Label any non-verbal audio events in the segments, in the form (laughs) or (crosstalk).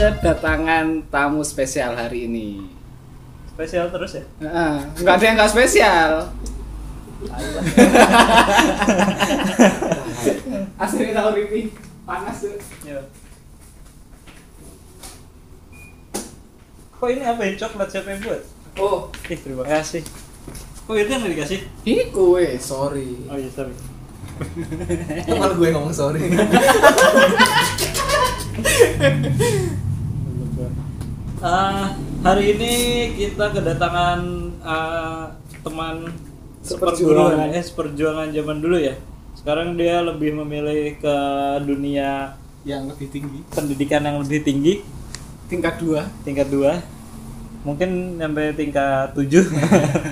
kedatangan tamu spesial hari ini. Spesial terus ya? Heeh, nggak ada yang nggak spesial. Asli tahu pipi panas tuh. Ya. Kok ini apa ya? Coklat siapa yang buat? Oh, Ih, terima kasih. Kok itu yang dikasih? ini kue, sorry. Oh iya, sorry. Kok malah gue ngomong sorry (laughs) Ah, hari ini kita kedatangan ah, teman Seperjuangan. seperjuangan eh seperjuangan zaman dulu ya. Sekarang dia lebih memilih ke dunia Yang lebih tinggi. pendidikan yang lebih tinggi, Tingkat dua. tingkat 2. Mungkin sampai tingkat 7.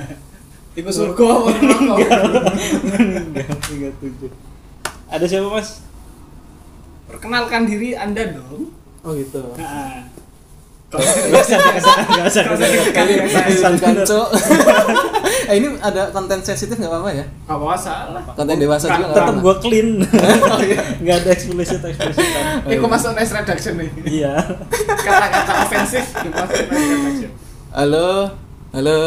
(laughs) Tipe surga apa (laughs) tingkat 7. Ada siapa, Mas? Perkenalkan diri Anda dong. Oh gitu. Nah, Gak usah, gak usah, gak usah, gak usah. Kali cok Eh ini ada konten sensitif nggak apa-apa ya? Apa masalah? Konten dewasa juga Tetap gua clean. (laughs) Gak ada eksplisit eksplisitan. Ini kok masuk nice reduction nih. Iya. Kata-kata ofensif dimasuk nice reduction. Halo Halo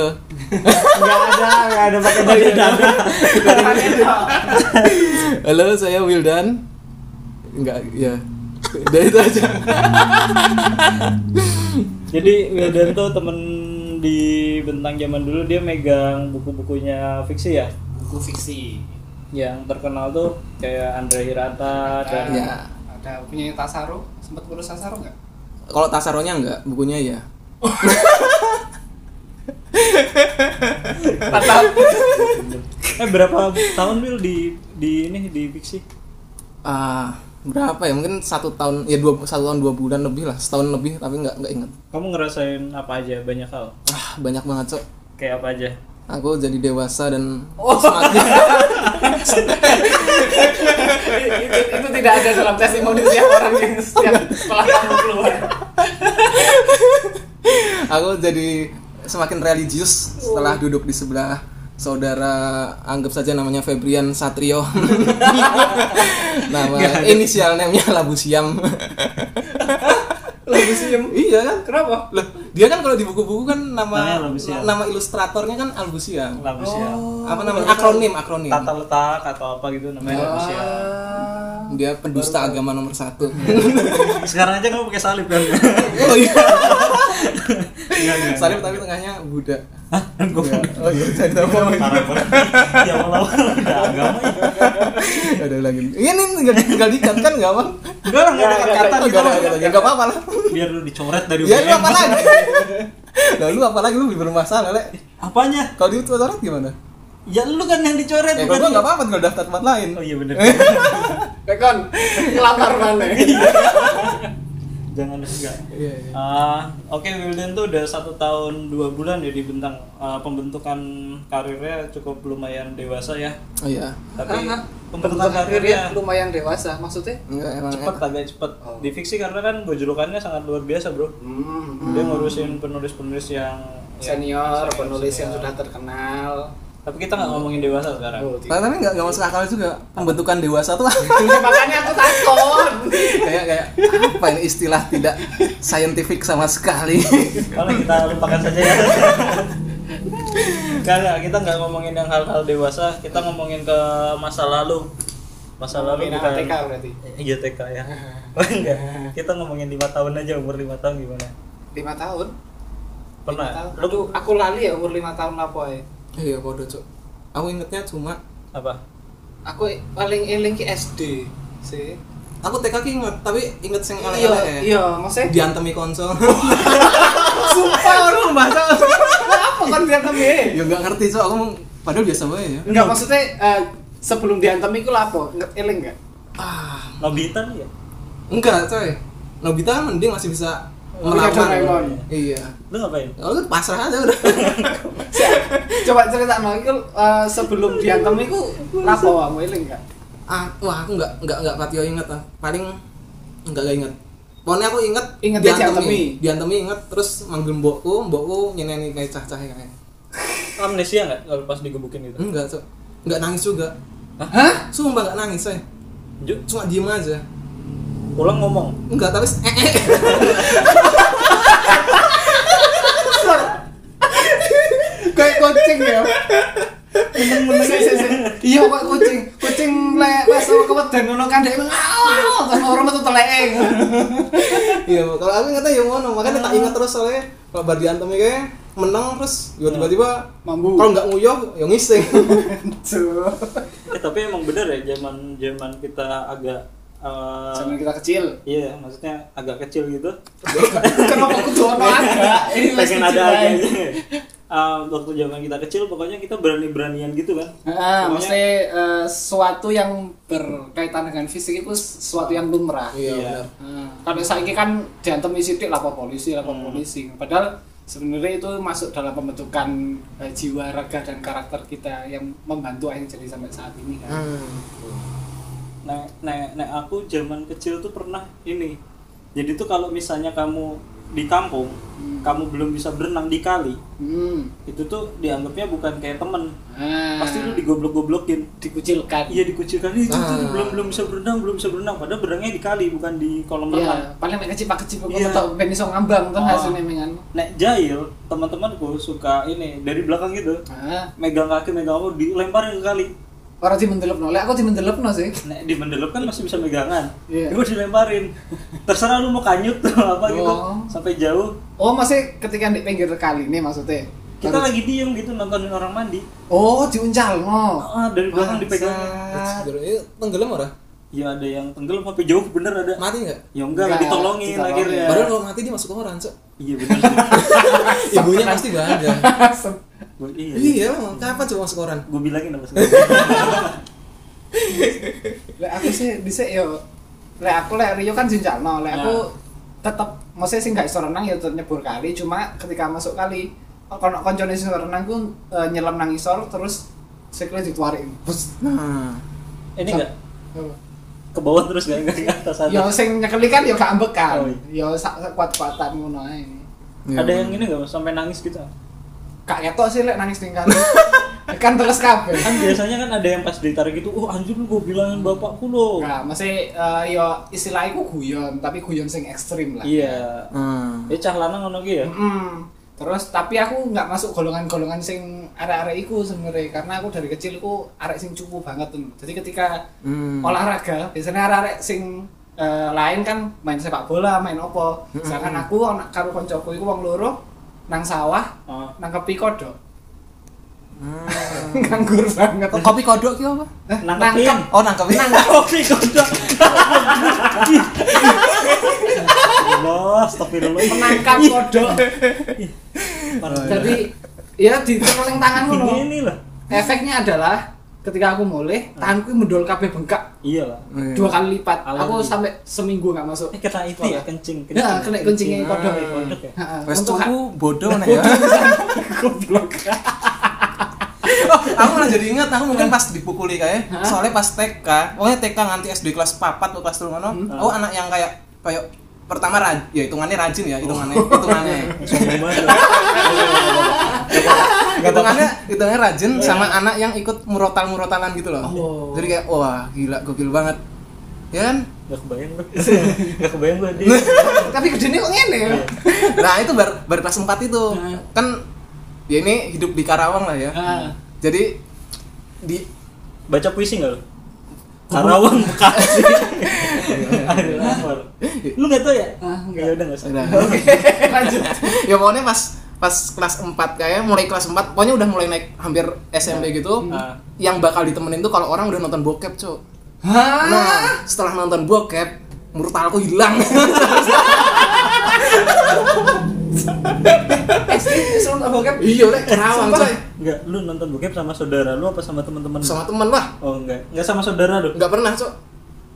Gak ada, gak ada pakai dari dada. Halo saya Wildan Enggak ya Udah itu aja Jadi Wildan tuh temen di bentang zaman dulu dia megang buku-bukunya fiksi ya. Buku fiksi. Yang terkenal tuh kayak Andre Hirata dan Iya. Ada punya Tasaro, sempat urus Tasaro nggak? Kalau tasaronya enggak Bukunya (laughs) ya Atau eh berapa tahun Wil di di ini di fiksi? Ah berapa ya mungkin satu tahun ya dua satu tahun dua bulan lebih lah setahun lebih tapi nggak nggak inget Kamu ngerasain apa aja banyak hal? ah banyak banget cok Kayak apa aja? aku jadi dewasa dan Oh. semakin (laughs) itu, itu tidak ada dalam testimoni setiap orang yang setiap setelah kamu keluar. aku jadi semakin religius setelah duduk di sebelah saudara anggap saja namanya Febrian Satrio (laughs) nama inisial namanya Labu Siam Lagu siem. iya kan Kenapa? loh dia kan kalau di buku-buku kan nama Siam. nama ilustratornya kan Albu Siam Labu siang. apa namanya akronim akronim Tata letak atau apa gitu namanya siang. Ah. dia pendusta agama nomor satu (laughs) Sekarang aja kamu pakai salib kan? (laughs) oh iya Enggak, enggak. salib tapi tengahnya Buddha Hah? Gue oh iya saya tahu. Ya Allah, udah agama ya. ada lagi ini tinggal tinggal dikat kan nggak apa Enggak lah, enggak ada kata Oh, gitu. nggak ada kata. nggak apa-apa lah Biar lu dicoret dari ya UGM. apa lagi lah lu apa lagi lu bermasalah le Apanya? kalau di Twitter gimana Ya lu kan yang dicoret ya bukan kalau gua dia. nggak apa-apa tinggal daftar tempat lain Oh iya bener (laughs) Rekon, ngelamar mana? (laughs) Jangan enggak iya iya Ah, Oke, Wildan tuh udah satu tahun dua bulan ya di bentang Ah, pembentukan karirnya cukup lumayan dewasa ya. oh iya Tapi Hah? pembentukan Bentukan karirnya lumayan dewasa maksudnya. enggak emang cepet agak cepet. Oh. Di fiksi karena kan gojolokannya sangat luar biasa bro. Hmm. Dia ngurusin penulis-penulis yang yang Senior, senior, penulis yang senior. sudah terkenal. Tapi kita nggak ngomongin dewasa sekarang. Oh, Tapi nggak nggak masuk akal juga pembentukan dewasa tuh (laughs) Makanya aku takut. kayak kayak apa ini istilah tidak scientific sama sekali. (laughs) Kalau kita lupakan saja ya. Karena kita nggak ngomongin yang hal-hal dewasa, kita ngomongin ke masa lalu. Masa lalu Ngomongin bukan ATK berarti. Iya TK ya. Oh, enggak. (laughs) Kita ngomongin lima tahun aja umur lima tahun gimana? Lima tahun. Pernah? Lima tahun. Aku, aku lali ya umur lima tahun apa ya? Iya bodoh cok. Aku ingetnya cuma apa? Aku paling eling ki SD sih. aku TK ki inget tapi inget sing oleh Iya, oleh iya, maksudnya diantemi konsol. (laughs) sumpah orang bahasa apa kan diantem ya? ya nggak ngerti cok aku padahal biasa banget ya. Enggak maksudnya eh, sebelum diantem itu lapo, Nge- eling enggak? Ah Nobita ya? enggak coy. Nobita kan mending masih bisa Oh, iya, Doraemon. Iya. Lu ngapain? Kalau kan pasrah aja udah. (laughs) Coba cerita itu eh, sebelum diantem itu lapo kamu eling enggak? ah, wah aku nggak nggak nggak patio inget ah. Paling nggak gak inget. Pokoknya aku inget Inget dia diantemi, diantemi. inget terus manggil mbokku, mbokku nyeneni kayak cah-cah kayak. Amnesia nggak kalau pas digebukin gitu? Enggak, Cok. Enggak nangis juga. Hah? Sumpah enggak nangis, saya. Cuma diem aja. pulang ngomong. Enggak, tapi eh, eh. (laughs) kucing ya. Sih. Iya kok kucing. Kucing lek pas dan ngono kan dia ngawal. Terus orang itu teleng. iya kalau aku ngata yang ngono. Makanya tak ingat terus soalnya kalau bar antem kayak menang terus ya tiba-tiba mambu kalau nggak nguyuh ya ngising. Eh, tapi emang bener ya zaman zaman kita agak eh, Zaman kita kecil. Iya, maksudnya agak kecil gitu. Kenapa aku tuh (laughs) agak? Ini pengen ada. Eh, waktu zaman kita kecil pokoknya kita berani beranian gitu kan Ah, Pokoknya- mesti eh, sesuatu yang berkaitan dengan fisik itu sesuatu yang lumrah. Iya, Iya. benar. Nah, kalau saiki kan diantem sidik lapor polisi, lapor Hmm. polisi. Padahal sebenarnya itu masuk dalam pembentukan eh, jiwa, raga dan karakter kita yang membantu akhirnya jadi sampai saat ini kan. Hmm. nek nek nek aku zaman kecil tuh pernah ini jadi tuh kalau misalnya kamu di kampung Hmm. kamu belum bisa berenang di kali Hmm. itu tuh dianggapnya bukan kayak temen Ah, pasti lu digoblok-goblokin dikucilkan. iya dikucilkan itu tuh Ah. belum belum bisa berenang belum bisa berenang padahal berenangnya di kali bukan di kolam Iya, renang paling nek kecipak kecipak Iya. yeah. tau ben iso ngambang tuh Oh. hasilnya mengan. nek jahil teman-temanku suka ini dari belakang gitu Ah, megang kaki megang apa dilemparin ke kali orang di mendelepno. Lek aku di mendelepno sih. nek di mendelep kan masih bisa megangan Iya. gue dilemparin terserah lu mau kanyut (laughs) tuh apa gitu Oh. sampai jauh Oh, masih ketika di pinggir kali ini maksudnya. kita Baru- lagi diem gitu nontonin orang mandi Oh, diuncal no. ah dari belakang dipegang tenggelam ora? Ya ada yang tenggelam sampai jauh bener ada Mati nggak? ya enggak, Enggak, ditolongin, ditolongin. akhirnya Padahal kalau mati dia masuk koran, Cok. iya bener (laughs) Ibunya pasti bangga. Iya iya, emang kapan coba masuk koran? gue bilangin apa sih (laughs) Lek aku sih dhisik yo lek aku lek Rio kan junjalno, lek aku tetep maksudnya sih gak iso renang ya tetep nyebur kali, cuma ketika masuk kali kono koncone sing renang ku eh, nyelam nang isor terus sikile dituarik. Bus. Nah, ini enggak ke bawah terus gak enggak ke atas atas Yo sing nyekeli kan yo gak ambekan. Oh, Yo sak kuat-kuatan ngono ae. iya. ada yang ini enggak sampai nangis gitu Gak ketok sih lek nangis ning kali. (laughs) kan terus kabeh. kan biasanya kan ada yang pas ditarik itu oh anjir lu gue bilangin bapakku lo Nah, masih eh, yo istilahnya ku guyon, tapi guyon sing ekstrim lah. iya Hmm. ya cah lanang ngono ki ya Mm. Terus tapi aku nggak masuk golongan-golongan sing arek-arek iku sebenarnya karena aku dari kecil ku arek sing cupu banget tuh. Jadi ketika Hmm. olahraga biasanya arek-arek sing eh, lain kan main sepak bola, main opo. Sedangkan aku anak karo koncoku iku wong loro nang sawah Ah. nangkepi kodok. Hmm. (laughs) Nganggur banget. Kopi kodok ki apa? Eh, nangkep. Oh, nangkepin. kopi kodok Allah, (laughs) astagfirullah. Menangkap kodok. (laughs) Parah. Jadi ya di tanganku ini loh. ini lah. Efeknya adalah ketika aku mulai tanganku mendol kabeh bengkak Iya lah. Iya. dua kali lipat. Alarm. Aku sampai seminggu nggak masuk. Eh kena itu ya kencing. Ya, kena kencingnya Ah. kodok. Kodok ya? Heeh. Wes Untuk tuku bodoh nih ya. (laughs) goblok. (laughs) Oh, aku malah jadi ingat aku mungkin pas dipukuli kayak Hah? soalnya pas TK, pokoknya TK nganti SD kelas 4 atau kelas 3 ngono. Hmm. Aku anak yang kayak kayak pertama rajin, ya hitungannya rajin ya, hitungannya, hitungannya. Sombong banget. (laughs) hitungannya hitungannya rajin sama anak yang ikut murotal-murotalan gitu loh. Oh. Jadi kayak wah, gila gokil banget. Ya kan? Gak kebayang lu. (laughs) Gak kebayang gue. (laughs) Tapi gedene kok ngene ya. Nah, itu baru baru kelas 4 itu. Hmm. Kan ya ini hidup di Karawang lah ya. Heeh. Jadi di Baca puisi gak lu? Karawang (laughs) Bekasi. Lapar. Lu gak tau ya? Ah, enggak. Ya udah gak usah. Oke, (laughs) lanjut. ya pokoknya pas pas kelas 4 kayak mulai kelas 4 pokoknya udah mulai naik hampir SMP gitu Ah. yang bakal ditemenin tuh kalau orang udah nonton bokep cok nah setelah nonton bokep murtalku hilang (laughs) (laughs) SD nonton bokep. iya lek kerawang coy Enggak, lu nonton bokep sama saudara lu apa sama teman-teman? lu? sama temen lah Oh enggak, enggak sama saudara lu. nggak pernah cok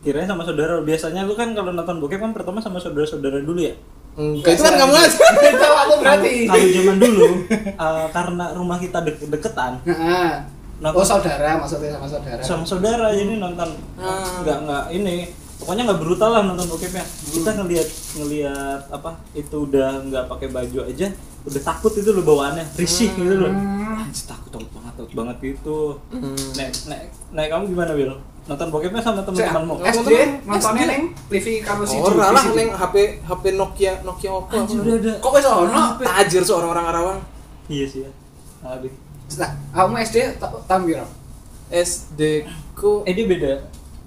Kirain sama saudara. Biasanya lu kan kalau nonton bokep kan pertama sama saudara-saudara dulu ya. Enggak, itu kan kamu aja (laughs) Itu aku berarti. Kalau zaman dulu eh, karena rumah kita dek- deketan Heeh. Nonton- Oh saudara maksudnya sama saudara. sama saudara jadi nonton Ah. nggak nggak ini pokoknya nggak brutal lah nonton bokepnya. Kita ngelihat ngelihat apa itu udah nggak pakai baju aja udah takut itu lo bawaannya. Risih gitu loh. Hmm. Anjir, takut takut banget takut banget gitu. Hmm. nek nek nek kamu gimana Wil nonton bokepnya sama teman-temanmu SD nontonnya neng. TV karo si Ora lah neng HP HP Nokia Nokia apa Anjir, udah ada Kok wis ono? tajir seorang orang Karawang iya sih ya. Aduh. Nah, kamu SD ta- tahun piro? SD ku eh dia beda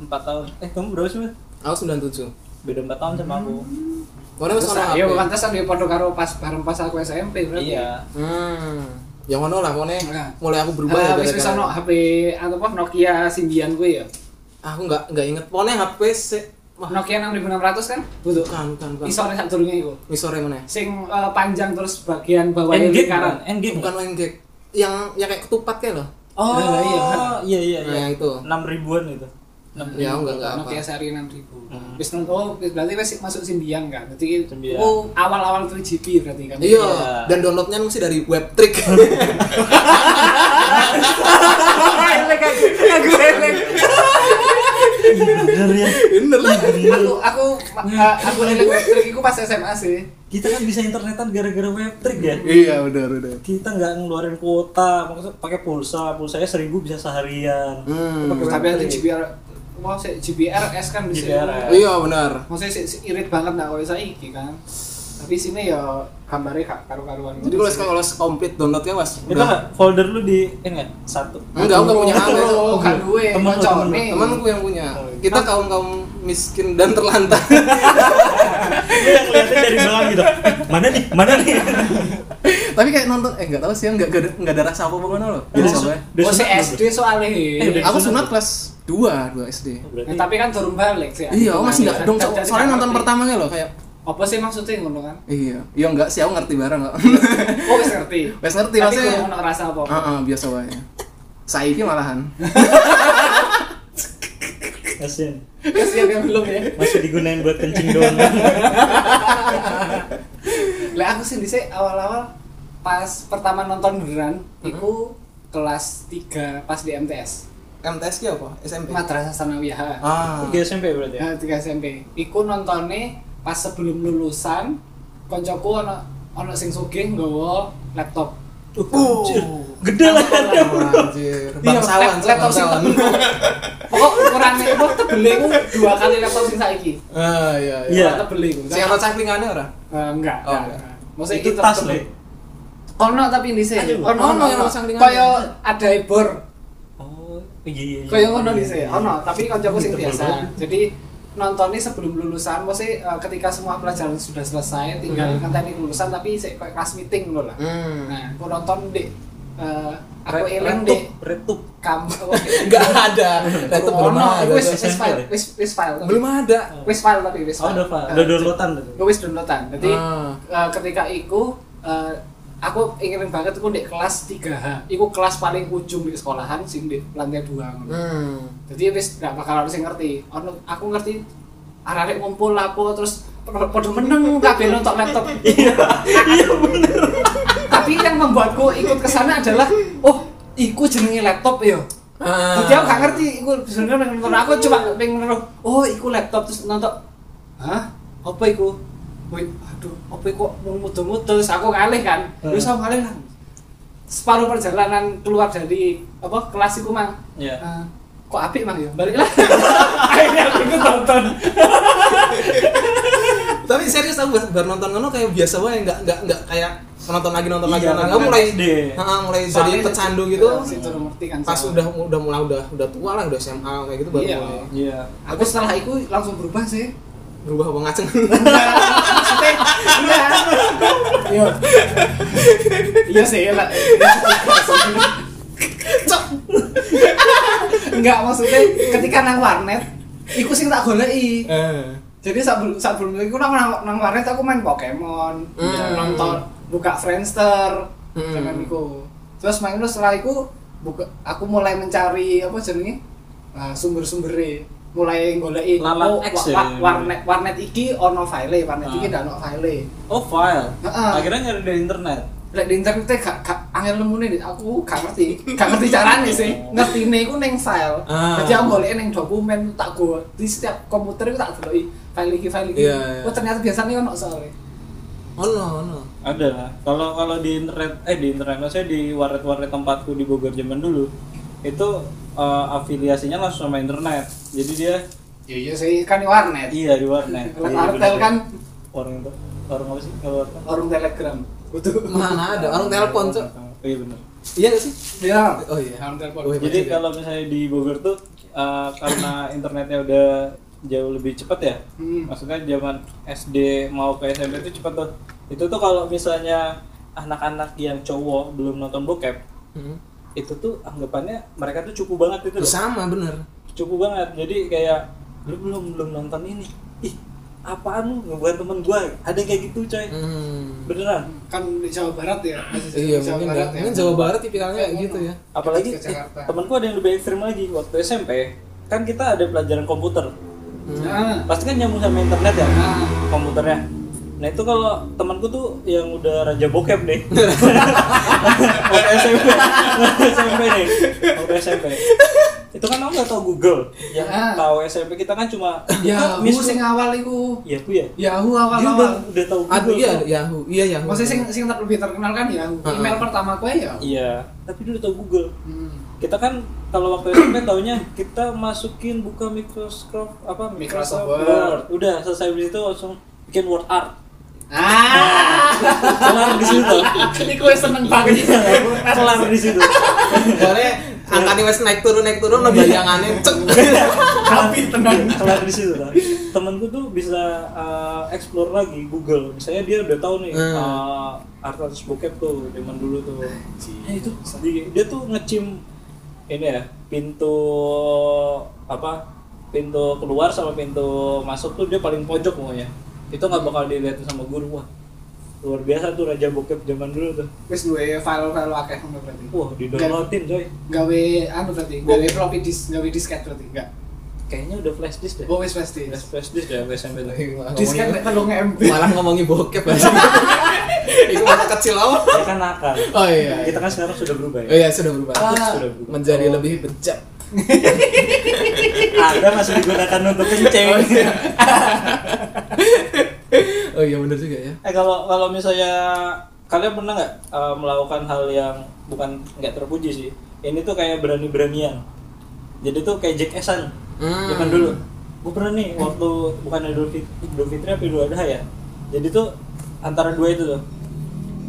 4 tahun. Eh, kamu berapa sih, Mas? Aku 97. Beda 4 tahun sama aku. Mana wis Terus ono ya HP? pantesan dia podo karo pas bareng pas aku SMP berarti. Iya. Hmm. Yang ngono lah pokoknya Nah. mulai aku berubah Ah, ya wis wis gara-gara- ono HP atau apa Nokia Symbian gue ya. Aku nggak nggak inget pokoknya HP. Wah, Nokia 6600 kan? Butuh. bukan bukan bukan. Isore sak durunge iku. Misore mana? Sing eh, panjang terus bagian bawahnya Engage lingkaran. kan? Engage. Bukan gag. Yang yang kayak ketupat kayak loh. Oh, Nah, iya. iya, iya, Nah, iya. yang itu. 6 ribuan itu. 6 Ya enggak enggak apa. Nokia seri 6000. Hmm. Wis nonton oh, wis berarti wis masuk Symbian kan. Berarti Symbian. oh awal-awal 3GP berarti kan. Iya, Iya. dan downloadnya mesti dari Webtrick. (laughs) Elek aku. Aku elek. Bener ya. Bener lah. Aku aku eh, aku elek elektrik iku pas SMA sih. Kita kan bisa internetan gara-gara webtrick ya. Iya, benar benar. Kita nggak ngeluarin kuota, maksudnya pakai pulsa, pulsanya seribu bisa seharian. Hmm. Pakai Tapi nanti webtrick. Mau sih GBRS kan bisa. Iya, benar. Maksudnya sih sih irit banget nah kalau saiki kan. Tapi sini ya gambarnya gak karu-karuan. Jadi kalau kalau komplit downloadnya was Itu nggak folder lu di ini nggak satu. Enggak, aku punya HP. Oh, kan gue, Temen lu, temen. Temanku yang punya. Oh, iya. Kita kaum kaum miskin dan terlantar. (laughs) Yang ngeliatin dari belakang gitu. "Eh, Mana nih? Mana nih? Tapi kayak nonton, eh nggak tahu sih, nggak nggak ada- rasa apa apa loh. Biasa su- aja. udah Oh, si SD soalnya. Aku sunat kelas 2, 2 SD. Berarti Nah, tapi kan turun balik sih. Iya, aku masih nggak dong. Soalnya nggak nonton ngerti. pertamanya loh kayak Apa sih maksudnya ngono kan? Iya, iya enggak sih, aku ngerti bareng kok. Oh, wis ngerti. (laughs) Wes ngerti Tapi maksudnya. kurang ono rasa apa. Heeh, biasa wae. Saiki malahan. (laughs) kasian. Kasihan yang belum ya. Masih digunain buat kencing doang. (laughs) Lah aku sih dhisik awal-awal pas pertama nonton beneran Mhm. iku kelas 3 pas di MTS. MTS ki apa? SMP. Madrasah Sanawiyah. Ah. Tiga SMP berarti ya. Ya, 3 SMP. Iku nontonnya pas sebelum lulusan koncoku ono ono sing sugih nggawa laptop. Uh, Gede lah kan. Anjir, bangsawan, Iya, lap- laptop sing tebel. Pokok ukurannya itu tebelnya iku dua kali laptop sing saiki. Ah, iya, Iya. iya. Ukuran tebel iku. Si ono caklingannya ora? Eh, enggak, Oh, enggak. Maksudnya Itu tas, tebel. Le. Ono tapi sini. Aduh, Ono ono ono yang sampingan. Kaya ada ebor. Oh, iya iya. iya. Kaya ngono di sini. Ono, tapi kancaku sing biasa. Jadi nontonnya sebelum lulusan, maksudnya eh, ketika semua pelajaran sudah selesai, tinggal Hmm. ngenteni lulusan tapi sik kayak kelas meeting ngono lah. Hmm. Nah, aku nonton di eh, aku eling retup, di retup. kamu (laughs) Enggak ada. Itu belum ada. wis itu wis file wis wis file. Belum ada. wis file tapi wis Oh, file udah. Eh, Udah downloadan wis downloadan jadi Ah. eh, ketika iku eh, aku ingin banget aku di kelas 3H iku kelas paling ujung di sekolahan sing di lantai 2 ngono Hmm. jadi wis gak bakal harus ngerti ono aku ngerti arek ngumpul lapo terus podo meneng kabeh nonton laptop (laughs) Iya, iya bener. tapi yang membuatku ikut ke sana adalah oh iku jenenge laptop ya Ah. Jadi aku gak ngerti, iku sebenarnya pengen nonton aku cuma pengen nonton, oh iku laptop terus nonton, hah? Apa iku? Wih, aduh, apa mau muter-muter, terus aku ngalih kan, Hmm. terus aku ngalih kan. Separuh perjalanan keluar dari apa kelas iku mang, Iya. Eh, kok apik mang ya, balik lah. (laughs) Akhirnya aku ikut nonton. (laughs) Tapi serius aku bar, bar nonton ngono kayak biasa wae, enggak enggak enggak kayak nonton lagi nonton lagi Iya, nonton. Aku mulai. Heeh, mulai jadi pecandu gitu. Ngerti kan. Pas udah udah mulai udah udah tua lah, udah SMA kayak gitu baru Iya. mulai Iya. Aku setelah itu langsung berubah sih. Berubah apa ngaceng. (laughs) Iya. Iya. Iya sih, lah. Cok. Enggak, maksudnya ketika nang warnet, iku sing tak goleki. Eh. Jadi sebelum sebelum itu nang, nang, nang warnet aku main Pokemon, Hmm. nonton buka Friendster, Hmm. zaman iku. Terus main terus setelah iku buka aku mulai mencari apa jenenge? Nah, sumber-sumbernya mulai goleki Lalat oh, X wa- ya, wa- ya. warnet warnet iki ono file, warnet iki Ah. ndak ono file. Oh, file. Heeh. Akhirnya nyari dari internet. Lek di internet teh gak gak angel nih, aku gak ngerti, gak ngerti caranya (laughs) sih. Ngerti nih, aku neng file. Ah. Jadi aku neng dokumen tak gua di setiap komputer itu tak deloki file iki file iki. Iya, iya. Oh ternyata biasanya ono soalnya. Ono, ono. Ada lah. Kalau kalau di internet eh di internet maksudnya di warnet-warnet tempatku di Bogor zaman dulu itu eh, afiliasinya langsung sama internet. Jadi dia Ya iya sih kan di warnet. iya di warnet. Kalau Iya, kan orang itu orang apa sih kalau orang telegram. Butuh. Mana ada orang telepon, Cok. Iya benar. Iya gak sih? Iya. Oh iya. Orang telepon. Oh, iya. Jadi kalau misalnya di Bogor tuh eh, karena internetnya udah jauh lebih cepat ya. Hmm. Maksudnya zaman SD mau ke SMP itu cepat tuh. Itu tuh kalau misalnya anak-anak yang cowok belum nonton bokep, Hmm. Itu tuh anggapannya mereka tuh cukup banget itu loh. Sama bener. Cukup banget. Jadi kayak lu belum belum nonton ini. Ih, apaan lu ngebuat temen gua? Ada yang kayak gitu, coy. Hmm. Beneran. kan di Jawa Barat ya masih Iya Jawa mungkin ya. Barat Mungkin Jawa Barat tipikalnya kayak gitu ya. apalagi Ke Jakarta. eh, temanku ada yang lebih ekstrim lagi waktu SMP kan kita ada pelajaran komputer Nah, pasti kan nyambung sama internet ya nah, komputernya nah itu kalau temanku tuh yang udah raja bokep nih (laughs) waktu SMP. Waktu SMP nih waktu SMP. Itu kan aku nggak tahu Google? Yang Ah. tahu SMP kita kan cuma ya aku sing awal iku. Ya aku ya? Yahoo dia udah awal-awal udah tahu Google Aduh iya tuh. Yahoo. Iya Yahoo. maksudnya sing sing lebih terkenal kan Yahoo. Email pertama gue ya? Iya. Tapi dia udah tahu Google. Hmm. kita kan kalau waktu SMP taunya kita masukin buka Microsoft apa? Microsoft Word. Word. udah selesai dari itu langsung bikin word art ah. Kelar di situ. Ini gue seneng banget. Kelar di situ. Soalnya angkanya wes naik turun naik turun lo bayangannya cek. tapi tenang. Kelar di situ temenku tuh bisa uh, explore lagi Google. Misalnya dia udah tahu nih Hmm. uh, artis bokep tuh zaman dulu tuh. Nah, itu di- dia tuh ngecim ini ya pintu apa pintu keluar sama pintu masuk tuh dia paling pojok pokoknya itu nggak bakal dilihat sama guru wah luar biasa tuh raja bokep zaman dulu tuh wis duwe file-file akeh ngono berarti wah di downloadin coy gawe anu berarti gawe floppy disk gawe disket berarti enggak kayaknya udah flash disk deh oh pasti flash flash disk ya SMP tuh disket nek telung MB (laughs) Malah ngomongin bokep aja. (laughs) Itu masa kecil awal. ya kan nakal Oh iya. kita kan sekarang sudah berubah Oh ya iya sudah berubah. Ah. sudah berubah Menjadi lebih bejat. (laughs) ada masih digunakan untuk kencing. Oh iya. Bener juga ya. eh kalau kalau misalnya kalian pernah nggak uh, melakukan hal yang bukan nggak terpuji sih? Ini tuh kayak berani-beranian. Jadi tuh kayak Jack-Esan Hmm. zaman dulu. Gue pernah nih waktu bukan Idul Fitri, Idul Fitri apa Idul Adha ya? Jadi tuh antara dua itu tuh.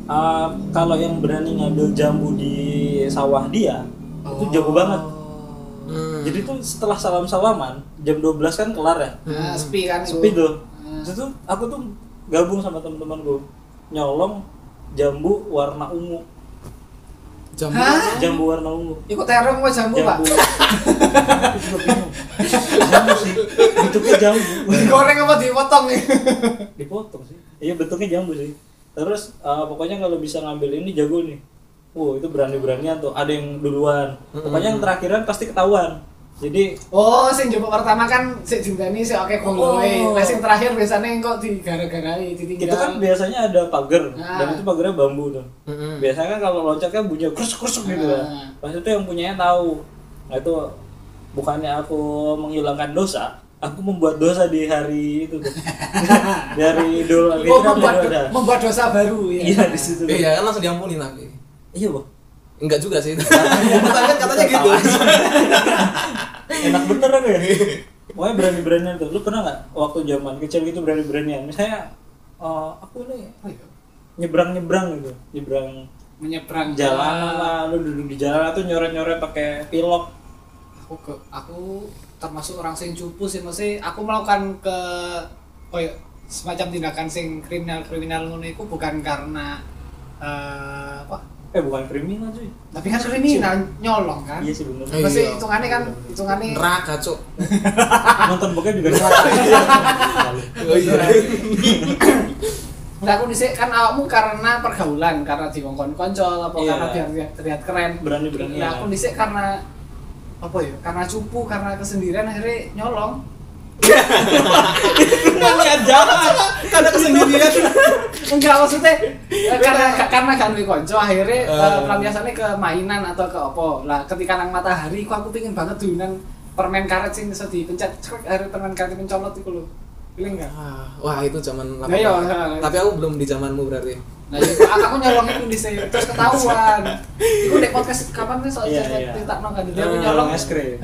Uh, kalau yang berani ngambil jambu di sawah dia itu jago banget Hmm. jadi tuh setelah salam-salaman jam 12 kan kelar ya? Nah sepi kan itu. sepi tuh. Ah. itu tuh aku tuh gabung sama teman-temanku nyolong jambu warna ungu. Jam Hah? jambu warna ungu. Iku terong apa jambu, Pak? jambu. Bingung. jambu sih. Bentuknya jambu. Digoreng apa dipotong nih? dipotong sih. Iya bentuknya jambu sih. Terus eh, pokoknya kalau bisa ngambil ini jago nih. Wow itu berani-beranian tuh. Ada yang duluan. Pokoknya yang terakhiran pasti ketahuan jadi Oh, sing coba pertama kan sik dinteni sik oke konggoe. Oh. Lah sing terakhir biasanya kok digara-garai, ditinggal. itu kan biasanya ada pagar Nah. dan itu pagarnya bambu tuh Mm-mm. biasanya kan kalau loncat kan bunyi krusuk krusuk gitu Nah. kan pas itu yang punyanya tahu nah itu bukannya aku menghilangkan dosa aku membuat dosa di hari itu tuh (laughs) di hari idul Oh, membuat, membuat dosa baru ya. iya di situ Iya kan langsung diampuni tapi. iya boh Enggak juga sih. Katanya. (laughs) Kan katanya gitu. (laughs) enak bener kan ya. Pokoknya berani-beranian tuh. Lu pernah nggak waktu zaman kecil gitu berani-beranian? Misalnya eh, aku nih Oh, iya. nyebrang-nyebrang gitu. Nyebrang Menyeberang jalanan lah. Lu duduk di jalan tuh nyoret-nyoret pakai pilok. Aku ke, aku termasuk orang sing cupu sih, mesti aku melakukan ke koyo semacam tindakan sing kriminal-kriminal ngono iku bukan karena eh apa? Eh bukan kriminal cuy Tapi kan kriminal nyolong kan? iya sih bener Iya. Pasti hitungannya kan hitungannya Neraka, Cuk. nonton bokep juga neraka (laughs) Oh iya. (laughs) Nah, aku dhisik kan awakmu karena pergaulan, karena diwongkon konco apa Iya. karena biar terlihat, terlihat keren. Berani-beranian. Nah, aku dhisik karena apa ya? Karena cupu, karena kesendirian akhirnya nyolong. Niat jahat Karena kesendirian. Enggak maksudnya eh, karena karena kan duwe konco akhirnya uh, pelampiasannya ke mainan atau ke apa. Lah ketika nang matahari ku aku pengen banget dulunan permen karet sing iso dipencet cek akhirnya permen karet mencolot iku lho. Pilih enggak? Ah, Wah, itu zaman Nah, iya, iya. Tapi aku belum di zamanmu berarti. Nah, itu aku nyolong itu di sini terus ketahuan. Iku dek podcast kapan nih soal Iya, cerita iya. cerita no kan aku nyolong es krim.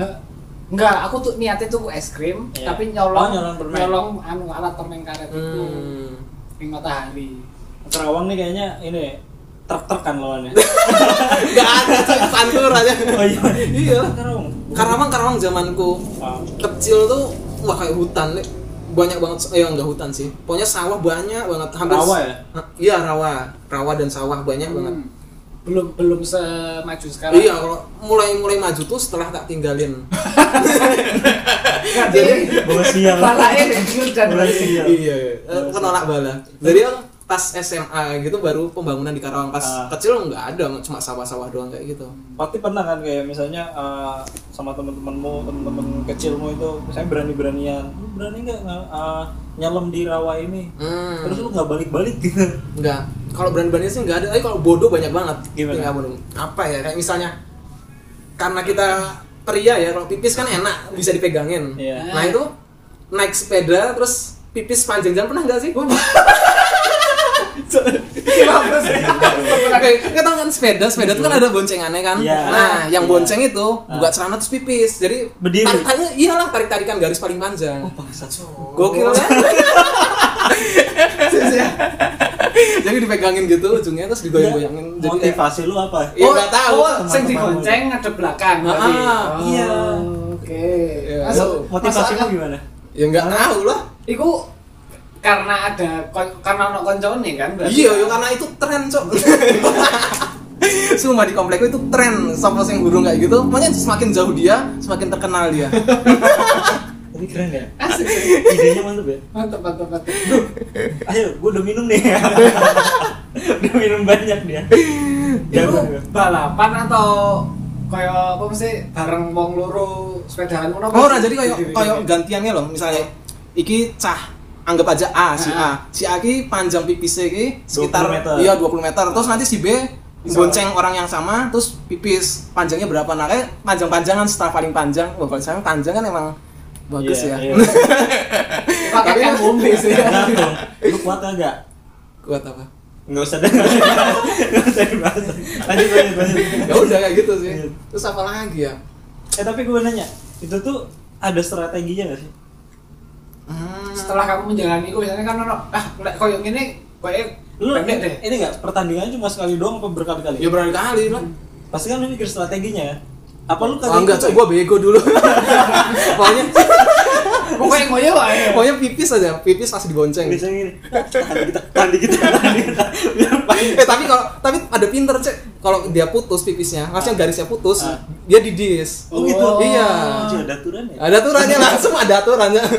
Enggak, aku tuh niatnya tuh es krim, Iya. tapi nyolong Oh, nyolong permen. nyolong anu alat permen karet itu Hmm. di matahari. Kerawang nih kayaknya ini truk-truk kan lawannya (laughs) Enggak ada, Cuk. Pantur aja. oh iya Iya. Kerawang Karawang Karawang zamanku Ah. kecil tuh wah kayak hutan nih banyak banget eh enggak hutan sih pokoknya sawah banyak banget hampir Rawa ya? Iya rawa rawa dan sawah banyak banget Hmm. Belum belum semaju sekarang. Iya kalau mulai mulai maju tuh setelah tak tinggalin. (laughs) Jadi Bawa sial. balanya kecil dan Bawa sial. iya eh, penolak bala? Jadi pas SMA gitu baru pembangunan di Karawang pas Ah. kecil nggak ada cuma sawah-sawah doang kayak gitu Pasti pernah kan kayak misalnya eh, sama teman-temanmu, teman-teman kecilmu itu misalnya berani-beranian, lu berani nggak eh, nyelam di rawa ini? hmm. Terus lu nggak balik-balik gitu. Enggak. Kalau berani-berani sih enggak ada. Tapi kalau bodoh banyak banget. Gimana? Bodoh. Apa ya? Kayak misalnya karena kita pria ya, kalau pipis kan enak bisa dipegangin. Iya. Nah, itu naik sepeda terus pipis panjang jalan pernah enggak sih? (laughs) Kenapa sih? Oke, kita kan sepeda, sepeda itu kan ada boncengannya kan. Iya. Nah, yang Iya. bonceng itu buka celana terus pipis. Jadi Berdiri? tarik-tarikan iyalah tarik-tarikan garis paling panjang. Oh, bangsat. Gokil kan? Jadi dipegangin gitu ujungnya terus digoyang-goyangin. Jadi kayak- Motivasi lu apa? Iya, nggak tahu. Oh, sing digonceng ada belakang Ah, ah, Oh, iya. Oke. Iya. Motivasimu masuk- gimana? Ya nggak tahu lah. Iku karena ada karena ono koncone kan berarti. Iya, ya karena itu tren, Cok. (laughs) Sumpah di komplekku itu tren sama sing burung kayak gitu. Pokoknya semakin jauh dia, semakin terkenal dia. (laughs) Tapi keren ya. Asik. Idenya mantep ya. Mantap mantap mantap. Ayo, gue udah minum nih. (laughs) udah minum banyak dia. Itu Jago juga. balapan atau kaya apa mesti bareng wong loro sepedahan ngono apa Oh, sih? nah jadi kayak di- gantiannya loh. Misalnya iki cah anggap aja A si A. Si A ki panjang pipisnya ki sekitar 20 meter. iya 20 meter. Terus nanti si B bonceng orang yang sama terus pipis panjangnya berapa nah kayak panjang-panjangan setelah paling panjang wah kalau saya panjang kan emang bagus Iya, ya iya. (laughs) pakai Tapi- kan umbi sih. Lu kuat enggak? kuat apa Enggak usah deh. Enggak usah dibahas. Lanjut lanjut lanjut. ya udah kayak gitu sih terus apa lagi ya Eh tapi gue nanya, itu tuh ada strateginya gak sih? Hmm. Setelah kamu menjalani itu biasanya kan ono ah lek koyo ngene koyo Lu pendek deh. ini enggak pertandingannya cuma sekali doang apa berkali-kali? ya berkali-kali lah Pasti kan lu mikir strateginya ya. Apa lu oh, enggak cok gua bego dulu (laughs) pokoknya Pokoknya ngoyo wae. pokoknya pipis aja pipis pasti dibonceng Bisa gini. Tahan kita, tahan dikit, tahan dikit. Biar (laughs) paling eh tapi kalau tapi ada pinter cek kalau dia putus pipisnya maksudnya garisnya putus Ah. dia didis Oh gitu. Oh. Iya. Anjir, ada aturannya. ada aturannya langsung ada aturannya (laughs)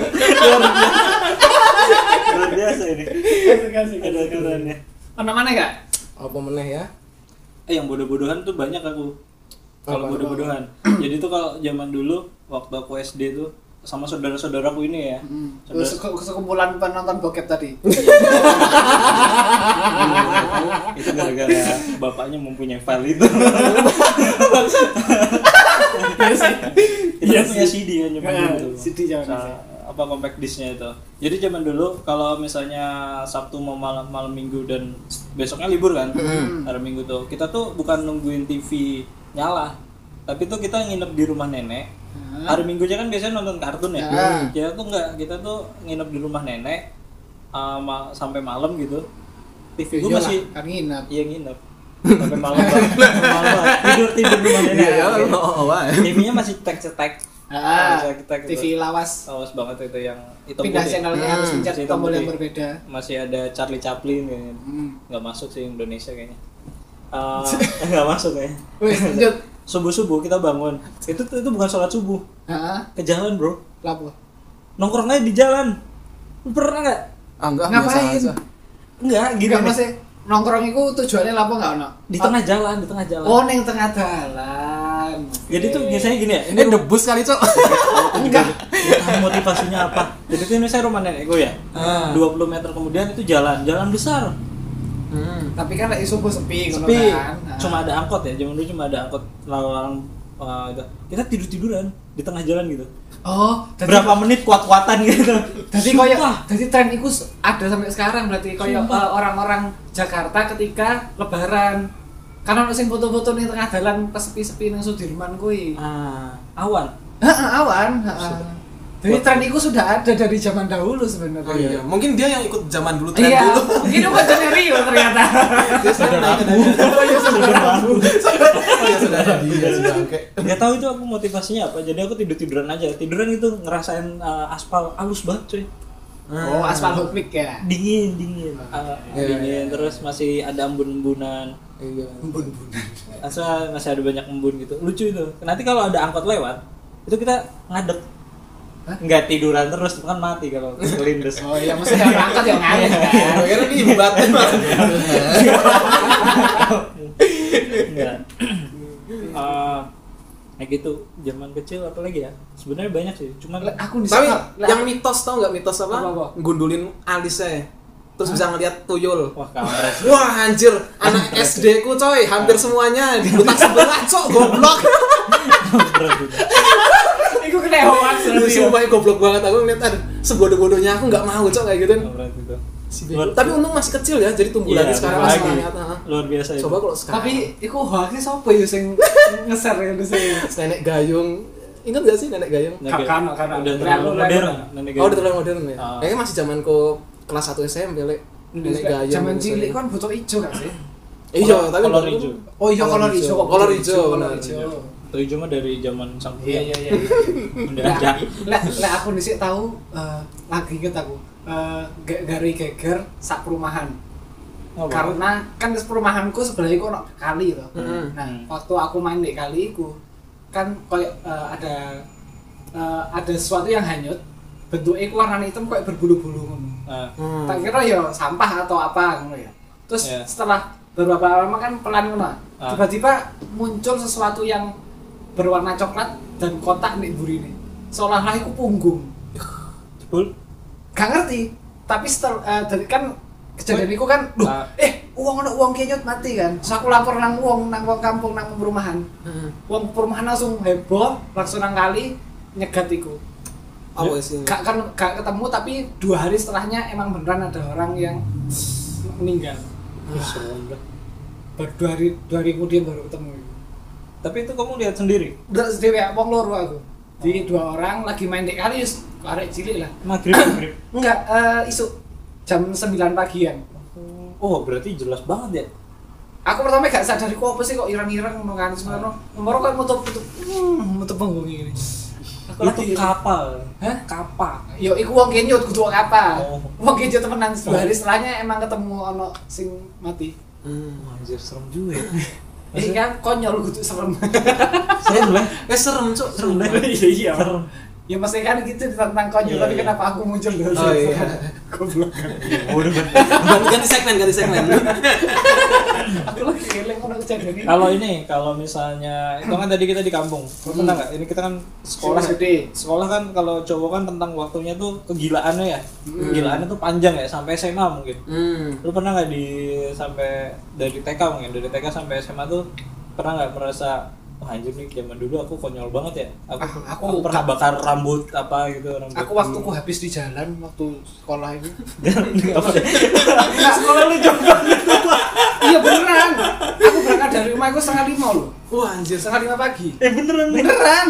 Luar biasa ini. Kasih kasih Ada aturannya. Ono mana enggak? apa meneh ya Eh yang bodoh-bodohan tuh banyak aku. Kalau bodoh-bodohan. (clears throat) Jadi tuh kalau zaman dulu waktu aku SD tuh sama saudara-saudaraku ini ya. Hmm. Saudara- Terus sekumpulan penonton bokep tadi. (laughs) itu gara-gara bapaknya mempunyai file itu. Iya sih. Iya punya. CD kan zaman Nah, dulu. CD zaman apa compact disknya itu. Jadi zaman dulu kalau misalnya Sabtu mau malam malam Minggu dan besoknya libur kan, Hmm. hari Minggu tuh kita tuh bukan nungguin TV nyala, tapi tuh kita nginep di rumah nenek. Hmm. Hari Minggunya kan biasanya nonton kartun ya. Hmm. Kita tuh nggak, kita tuh nginep di rumah nenek uh, ma- sampai malam gitu. TV gue Iya masih kan nginep. iya nginep sampai malam (laughs) malam tidur tidur di rumah nenek. iya. TV-nya masih tek cetek. Ah, Bisa kita gitu. TV lawas. Awas banget itu yang hitam Pindah putih. channelnya Hmm, harus pencet hitam tombol yang berbeda. Masih ada Charlie Chaplin kayaknya. Hmm. Nggak masuk sih Indonesia kayaknya. Eh, (laughs) nggak masuk kayaknya. Wes, lanjut. Subuh subuh kita bangun. Itu itu bukan sholat subuh. Heeh. Ke jalan bro. Lapo? Nongkrong aja di jalan. Lu pernah nggak? ah enggak Ngapain? Enggak, gini Enggak masih nongkrong itu tujuannya lapo enggak ono? Di tengah jalan, di tengah jalan. Oh, ning tengah jalan. Jadi tuh biasanya gini ya. ini debus kali cok (laughs) enggak. Nggak motivasinya apa. Jadi tuh ini saya rumah nenek gue ya. Ah. 20 meter kemudian itu jalan, jalan besar. Hmm. Tapi kan lagi subuh sepi ngono Sepi. kan. Nah. Cuma ada angkot ya, zaman dulu cuma ada angkot lalu itu. Kita tidur-tiduran di tengah jalan gitu. Oh, jadi- Berapa menit kuat-kuatan gitu. (laughs) Jadi Sumpah. koyo jadi tren itu ada sampai sekarang berarti koyo eh, orang-orang Jakarta ketika lebaran. Karena ono sing foto-foto ning tengah jalan pas sepi-sepi nang Sudirman kuwi. Ah, awan. Heeh, awan, heeh. Jadi tren itu sudah ada dari zaman dahulu Oh sebenarnya. iya, mungkin dia yang ikut zaman dulu tren Iya, dulu. mungkin itu konconya Rio ternyata. (laughs) Dia dan (laughs) Oh iya saudara aku. Oh ya sudah ada dia sudah oke. nggak tahu itu aku motivasinya apa jadi aku tidur tiduran aja tiduran itu ngerasain uh, aspal halus banget cuy Oh, aspal hot mix ya. dingin dingin Uh, Iya, dingin iya. terus masih ada embun-embunan Iya. Asa masih ada banyak embun gitu lucu itu nanti kalau ada angkot lewat itu kita ngadek nggak tiduran terus kan mati kalau (laughs) kelindes Oh iya, mesti yang berangkat yang ngalir kan. Gue kira nih batin. Enggak. (clears throat) Eh, kayak gitu zaman kecil apa lagi ya? Sebenarnya banyak sih cuman Aku di Tapi yang mitos tau nggak? Mitos apa? Apa, apa? Gundulin alisnya. Terus bisa ngeliat tuyul. wah kampret. Wah anjir, anak SD ku coy, hampir semuanya di butak sebelah cok goblok. (laughs) hoax Lu ya. sumpah goblok banget aku ngeliat ada sebodoh-bodohnya aku nggak mau cok kayak gitu. gitu Luar- Tapi untung masih kecil ya, jadi tumbuh Iya, lagi sekarang masih ternyata. luar biasa itu Coba kalau sekarang Tapi iku hoaxnya siapa ya sing ngeser ya sini? (laughs) nenek gayung, ingat gak sih nenek gayung? Kakak, kakak. udah Terlalu modern Oh, udah terlalu modern ya. Ah. Kayaknya masih zamanku kelas 1 SMP, Lek. Nenek gayung. Zaman cilik kan butuh hijau kan sih? Iya, tapi kolor hijau. Oh iya kolor hijau. Kolor hijau, kolor hijau. Tuh hijau mah dari zaman sang Iya iya iya. Mendadak. Lah lah aku dhisik tahu eh, lagi inget aku. Eh, ga- gari geger sak perumahan. Oh, Karena kan di perumahanku sebenarnya kok ono kali loh. Mm-mm. Nah, Hmm. waktu aku main di kali iku kan kayak eh, ada eh, ada sesuatu yang hanyut bentuknya ku warna hitam kayak berbulu-bulu ngono. Nah, Hmm. Tak kira ya sampah atau apa ngono ya. Terus Iya. setelah beberapa lama kan pelan ngono. Ah. Tiba-tiba muncul sesuatu yang berwarna coklat dan kotak di burine. Seolah-olah itu punggung. jebul. Gak ngerti. Tapi setelah eh, dari kan kejadian itu kan, duh, Ah. eh uang ono uang kenyot mati kan. Terus aku lapor nang uang nang wong kampung nang perumahan. Hmm. Wong perumahan langsung heboh, langsung nang kali nyegat iku. Sih? Gak kan gak ketemu tapi dua hari setelahnya emang beneran ada orang yang meninggal. Dah. Baru dua hari dua hari kemudian baru ketemu. Tapi itu kamu lihat sendiri. Udah sedih ya, wong loro aku. Di dua orang lagi main di kali, yus, arek cilik lah. Maghrib, maghrib. (coughs) Enggak, eh isu jam 9 pagian. Oh, berarti jelas banget ya. Aku pertama gak sadar kok apa sih kok irang-irang ngono kan sebenarnya. Nomor kan mutup mutup hmm, mutup punggung ini. Aku itu lagi kapal. Hah? Kapal. Yo iku wong kenyut kudu wong apa? Oh. Wong kenyut temenan dua hari setelahnya emang ketemu ono sing mati. Hmm. Anjir serem juga ya. (laughs) Ini kan konyol kudu (laughs) serem. serem lah. Eh serem cok, serem. Iya iya. Serem. Ya mesti kan gitu tentang konyol Iya, tapi iya. kenapa aku muncul dulu? Oh, iya. (laughs) Goblok. Udah kan. Ganti, segmen, ganti segmen. (laughs) Aku lagi ngeleng ono kejadian ini. Kalau ini, kalau misalnya itu kan tadi kita di kampung, lu pernah nggak? Ini kita kan sekolah Sekolah gede. Sekolah kan kalau cowok kan tentang waktunya tuh kegilaannya ya, kegilaannya tuh panjang ya sampai SMA mungkin. Hmm. Lu pernah nggak di sampai dari TK mungkin dari TK sampai SMA tuh pernah nggak merasa Wah anjir nih zaman dulu aku konyol banget ya. Aku, Ah, aku, aku- pernah bakar rambut apa gitu rambut. Aku waktu ku habis di jalan waktu sekolah (laughs) apa deh? Sekolah lu coba. iya beneran. Aku berangkat dari rumah aku setengah lima loh. Wah anjir. Setengah lima pagi. Eh beneran. Beneran.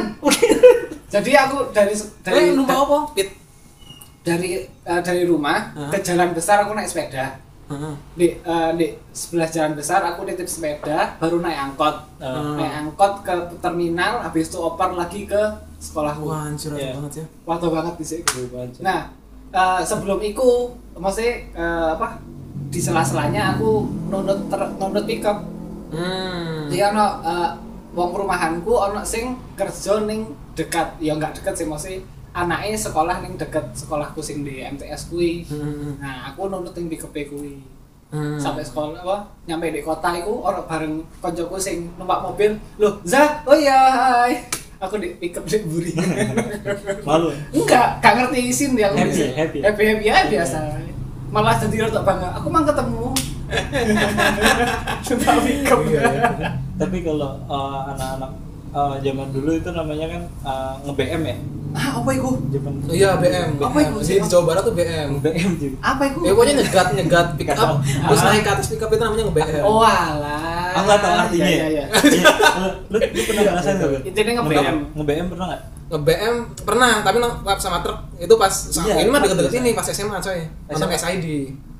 Jadi aku dari dari Eh numpak apa? Pit. dari eh, dari rumah ke jalan besar aku naik sepeda. Heeh. Di eh, di sebelah jalan besar aku nitip sepeda, baru naik angkot. Ah. Naik angkot ke terminal, habis itu oper lagi ke sekolahku. Wah ada Iya. banget ya. Waktu banget banget. Nah, eh, sebelum itu, maksudnya eh, apa? Di sela-selanya aku nunut ter, nunut pickup. Hmm. Jadi ono eh, wong perumahanku ono sing kerja ning dekat, ya enggak dekat sih maksudnya anaknya sekolah ning dekat sekolahku sing di MTS kuwi. Hmm. Nah, aku nunut ning pickup kuwi. Hmm. Sampai sekolah apa nyampe di kota iku ono bareng koncoku sing numpak mobil. Loh, Za, oh iya, hai. Aku di pickup di buri. (laughs) Malu. Enggak, gak ngerti isin dia aku Happy, isin. happy. happy, happy ya biasa. Malah jadi rada bangga. Aku mang ketemu. (laughs) Numpak pickup. Tapi kalau eh, anak-anak eh, zaman dulu itu namanya kan eh, nge-BM ya. Ah, apa itu? Zaman Iya BM. Apa BM. itu? Di, di Jawa Barat tuh BM. BM jadi. Apa itu? Ya pokoknya nyegat nyegat pick up. Terus naik ke atas pick up itu namanya nge-BM. Oh alah. Aku nggak tahu artinya. Iya, iya, iya. lu, lu pernah ngerasain nggak? Bel? Intinya nge-BM. Nge-BM pernah nggak? nge-BM pernah tapi lap sama truk itu pas Iya, ini mah deket-deket ini pas SMA coy SMA. SID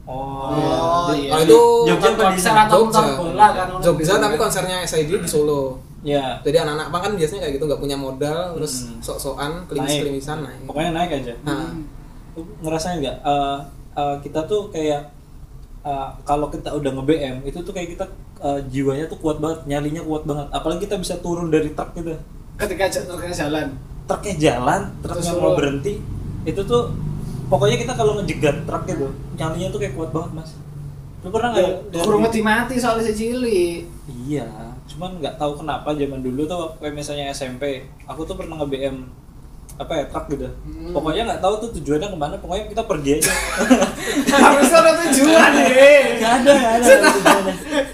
Oh, Oh, iya. iya. kalau itu Jogja apa konser sana? atau bola kan Jogja tapi konsernya SID di Solo Ya. jadi anak-anak pang kan biasanya kayak gitu nggak punya modal terus Hmm. sok-sokan Naik. klimis-klimisan naik Pokoknya naik aja. nah Lu ngerasain nggak eh, eh, kita tuh kayak eh, kalau kita udah nge-BM itu tuh kayak kita eh, jiwanya tuh kuat banget, nyalinya kuat banget. Apalagi kita bisa turun dari truk gitu. ketika ketika jalan Truknya jalan, truknya Terus mau berhenti, itu tuh pokoknya kita kalau ngejegat truk gitu, nyalinya tuh kayak kuat banget mas. Lu pernah nggak? dari- kurang mati mati soalnya si cili Iya, cuman nggak tahu kenapa zaman dulu tuh kayak misalnya SMP, aku tuh pernah nge-BM apa ya truk gitu. Hmm. Pokoknya nggak tahu tuh tujuannya ke mana, pokoknya kita pergi aja. (laughs) harusnya ada tujuan nih Gak ada, gak ada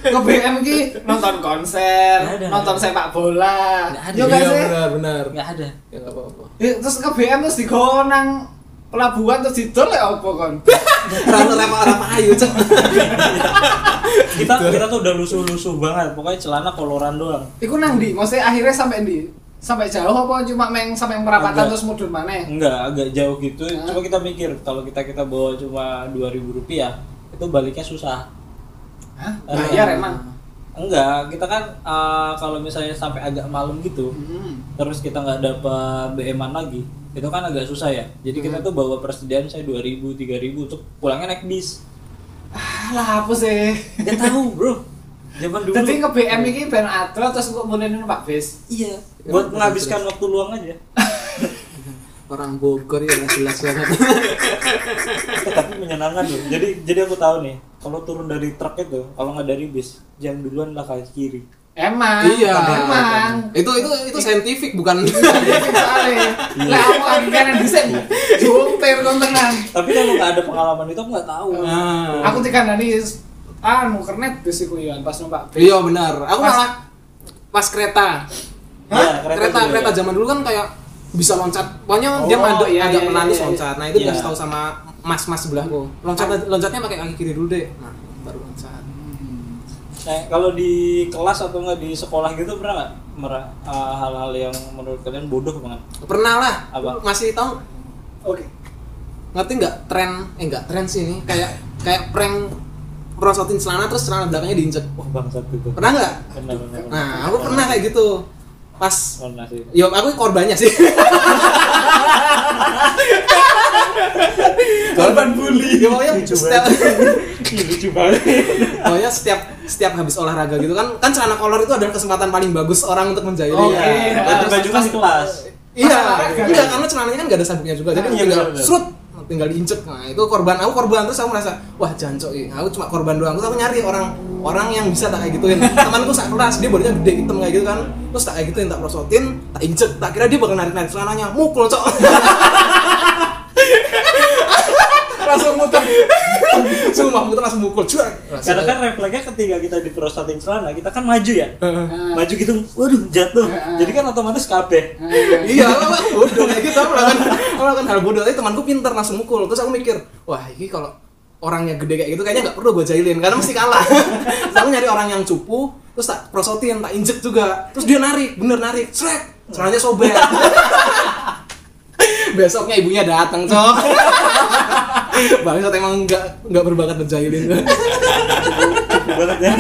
ke BM ki nonton konser Nggak ada, nonton nggak ada. sepak bola Nggak ada. Iya sih benar benar Nggak ada. ya nggak apa-apa Eh, terus ke BM terus digonang pelabuhan terus didol ya apa kon rata rata ayu cek Kita kita tuh udah lusuh-lusuh banget, pokoknya celana koloran doang. Iku nang di, maksudnya akhirnya sampai di sampai jauh apa cuma meng sampai perapatan Agak. terus mundur mana? Enggak, agak jauh gitu. Hah? Cuma kita mikir kalau kita kita bawa cuma dua ribu rupiah, itu baliknya susah. Hah? Bayar emang. Enggak, kita kan eh, kalau misalnya sampai agak malam gitu, Hmm. terus kita nggak dapat BM-an lagi, itu kan agak susah ya. Jadi kita Hmm. tuh bawa persediaan saya 2000, 3000 untuk pulangnya naik bis. Ah, lah apa sih? Gak tahu, Bro. Zaman dulu. Jadi ke BM ini ben atro terus kok mulai numpak bis. Iya, buat menghabiskan waktu luang aja. (laughs) orang Bogor ya jelas banget (laughs) Tapi menyenangkan loh. Jadi jadi aku tahu nih, kalau turun dari truk itu, kalau nggak dari bis, jangan duluan lah kaki kiri. Emang. iya Emang. itu itu itu saintifik bukan Soalnya, lah aku lagi kanan disek, jumper kon tenan. Tapi kalau nggak ada pengalaman itu aku nggak tahu. Ah. Aku tiga nani anu kernet bis iku ya pas numpak bis. iya benar aku Pas- malah pas kereta Iya, kereta kereta kereta, juga. zaman dulu kan kayak bisa loncat pokoknya dia Oh, mandek iya, agak iya, iya, iya. loncat nah itu Iya. dikasih tahu sama mas mas sebelahku loncat loncatnya pakai kaki kiri dulu deh nah baru loncat Nah, kalau di kelas atau nggak di sekolah gitu pernah nggak mera- uh, hal-hal yang menurut kalian bodoh banget? pernah lah Apa? masih tahu Oke. ngerti nggak tren eh nggak tren sih ini kayak kayak prank merosotin celana terus celana belakangnya diinjek Wah bangsat itu. pernah nggak Pernah, pernah, pernah. nah aku pernah kayak gitu pas Pernah sih. yo aku korbannya sih (laughs) korban bully ya pokoknya Lucu setiap (laughs) lucu banget. pokoknya setiap setiap habis olahraga gitu kan kan celana kolor itu adalah kesempatan paling bagus orang untuk menjahili Oke. ya. Dan Terus baju kan pas- di kelas. Iya, enggak karena celananya kan gak ada sabuknya juga, jadi Ah, iya, tinggal serut, tinggal diinjek. Nah itu korban, aku korban terus aku merasa wah jancok ya, aku cuma korban doang. Terus aku nyari orang orang yang bisa tak kayak gituin. Temanku sak kelas dia badannya gede hitam kayak gitu kan, terus tak kayak gituin, tak prosotin, tak injek, tak kira dia bakal narik narik celananya, mukul cok. (laughs) langsung muter, sumpah muter langsung mukul, cuek. Karena kan refleksnya ketika kita diprostatin celana, kita kan maju ya. Maju gitu, waduh jatuh. Jadi kan otomatis kabeh. iya aku bodoh kayak gitu. Aku melakukan aku melakukan hal bodoh. Tapi temanku pinter langsung mukul. Terus aku mikir wah ini kalau orangnya gede kayak gitu kayaknya nggak perlu gue jahilin karena mesti kalah. Terus aku nyari orang yang cupu terus tak prosotin tak injek juga. Terus dia narik bener narik. Srek celananya sobek. (laughs) Besoknya ibunya datang cok (laughs) (laughs) bangsat emang nggak nggak berbakat berjahilin (laughs) Cukup banget ya.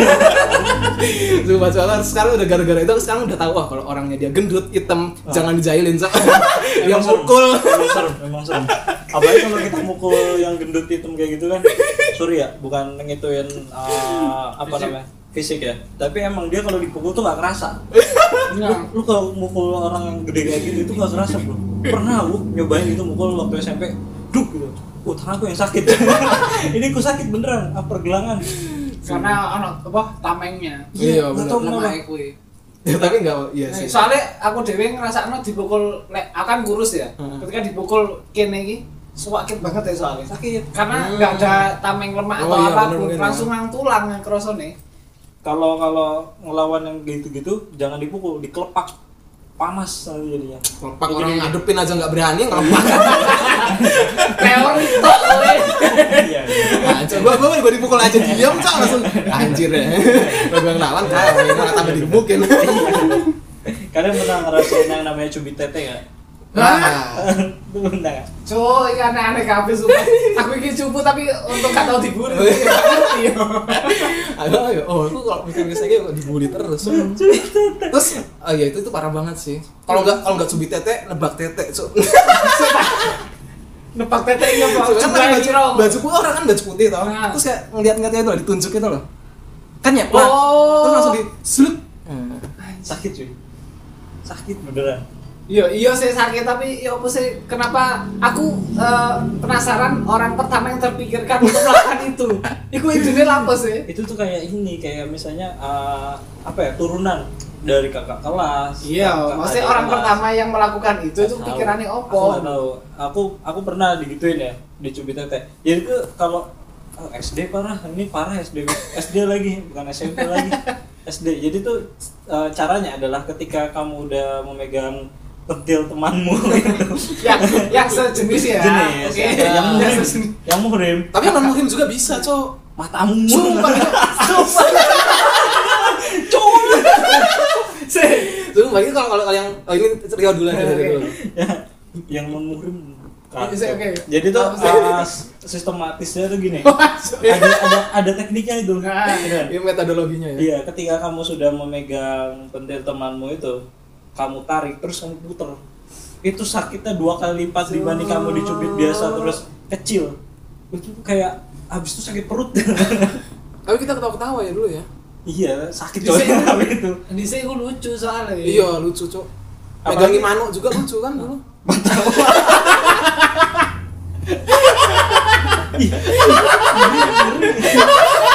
Sumpah soalnya sekarang udah gara-gara itu sekarang udah tahu wah kalau orangnya dia gendut hitam jangan dijahilin Emang (laughs) serem. mukul Emang serem, emang serem. Apalagi kalau kita mukul yang gendut hitam kayak gitu kan. Sorry ya, bukan ngituin uh, apa namanya? fisik ya. Tapi emang dia kalau dipukul tuh gak kerasa. Nah, Lu kalau mukul orang yang gede kayak gitu itu gak kerasa, Bro. Pernah aku nyobain itu mukul waktu SMP. Duk gitu. Oh, tanganku yang sakit. (laughs) Ini aku sakit beneran, apa pergelangan. karena ono apa tamengnya. Iya, bener. Lemah kuwi. Ya, tapi enggak iya sih. Soalnya aku dewe ngerasakno dipukul lek akan kurus ya. Hmm. Ketika dipukul kene iki sakit banget ya soalnya. Sakit. Karena Hmm. nggak ada tameng lemak Oh atau iya, apa pun, bener-bener. langsung nang tulang yang kerosone. Kalau kalau ngelawan yang gitu-gitu jangan dipukul, dikelepak. Panas nanti jadinya. Kelopak orang ngadepin aja nggak berani tok kowe. (laughs) Iya. Anjir, gua gua gua dipukul aja diam cok langsung anjir ya. Gua bilang lawan kau ini malah tambah digebukin. Kalian pernah ngerasain yang namanya cubit tete nggak? Nah, Itu pernah nggak? Cuk, ini aneh-aneh kabeh sumpah. Aku iki cupu tapi untuk gak tau dibully. Ngerti yo. agak ya, oh aku kalau mikir-mikir lagi kok dibully terus. Terus, oh iya itu itu parah banget sih. Kalau nggak kalau nggak cubit tete, nebak tete, cuk. Nepak tete iya, Pak. kan baju baju, orang kan baju putih toh. Nah. Terus kayak ngeliat-ngeliatnya itu ditunjuk itu loh. Kan ya, Oh. terus langsung di sluk. Sakit cuy. Sakit beneran. Iya, iya sih sakit tapi ya apa sih kenapa aku eh, penasaran orang pertama yang terpikirkan untuk melakukan (laughs) itu. Iku idune apa sih? Itu tuh kayak ini kayak misalnya eh, apa ya turunan dari kakak kelas. Iya, kakak maksudnya orang kelas. pertama yang melakukan itu itu pikirannya Aku opo. tahu. Aku aku pernah digituin ya, dicubit tete. Jadi tuh kalau oh, SD parah, ini parah SD. SD lagi, bukan SMP lagi. (laughs) SD. Jadi tuh eh, caranya adalah ketika kamu udah memegang pentil temanmu yang (laughs) yang sejenis ya. Jenis, Oke. yang, yang Yang muhrim, sejenis. yang muhrim, Tapi non muhrim juga bisa, cok. matamu. Sumpah, Sumpah. Sih. (laughs) Sumpah itu kalau kalau kalau yang oh ini Rio dulu aja dulu. Ya, yang non muhrim. Oke. Jadi tuh uh, sistematisnya tuh gini. Ada ada ada tekniknya itu. Nah. Ini metodologinya ya. Iya, ketika kamu sudah memegang pentil temanmu itu, kamu tarik terus kamu puter. Itu sakitnya dua kali lipat dibanding kamu dicubit biasa terus kecil. Itu kayak habis itu sakit perut. (laughs) Tapi kita ketawa-ketawa ya dulu ya. iya, sakit coy itu. tapi itu. Di sini gue lucu soalnya. Iya, lucu, cok. Apalagi- Megangi manuk juga lucu kan dulu. (laughs) Itu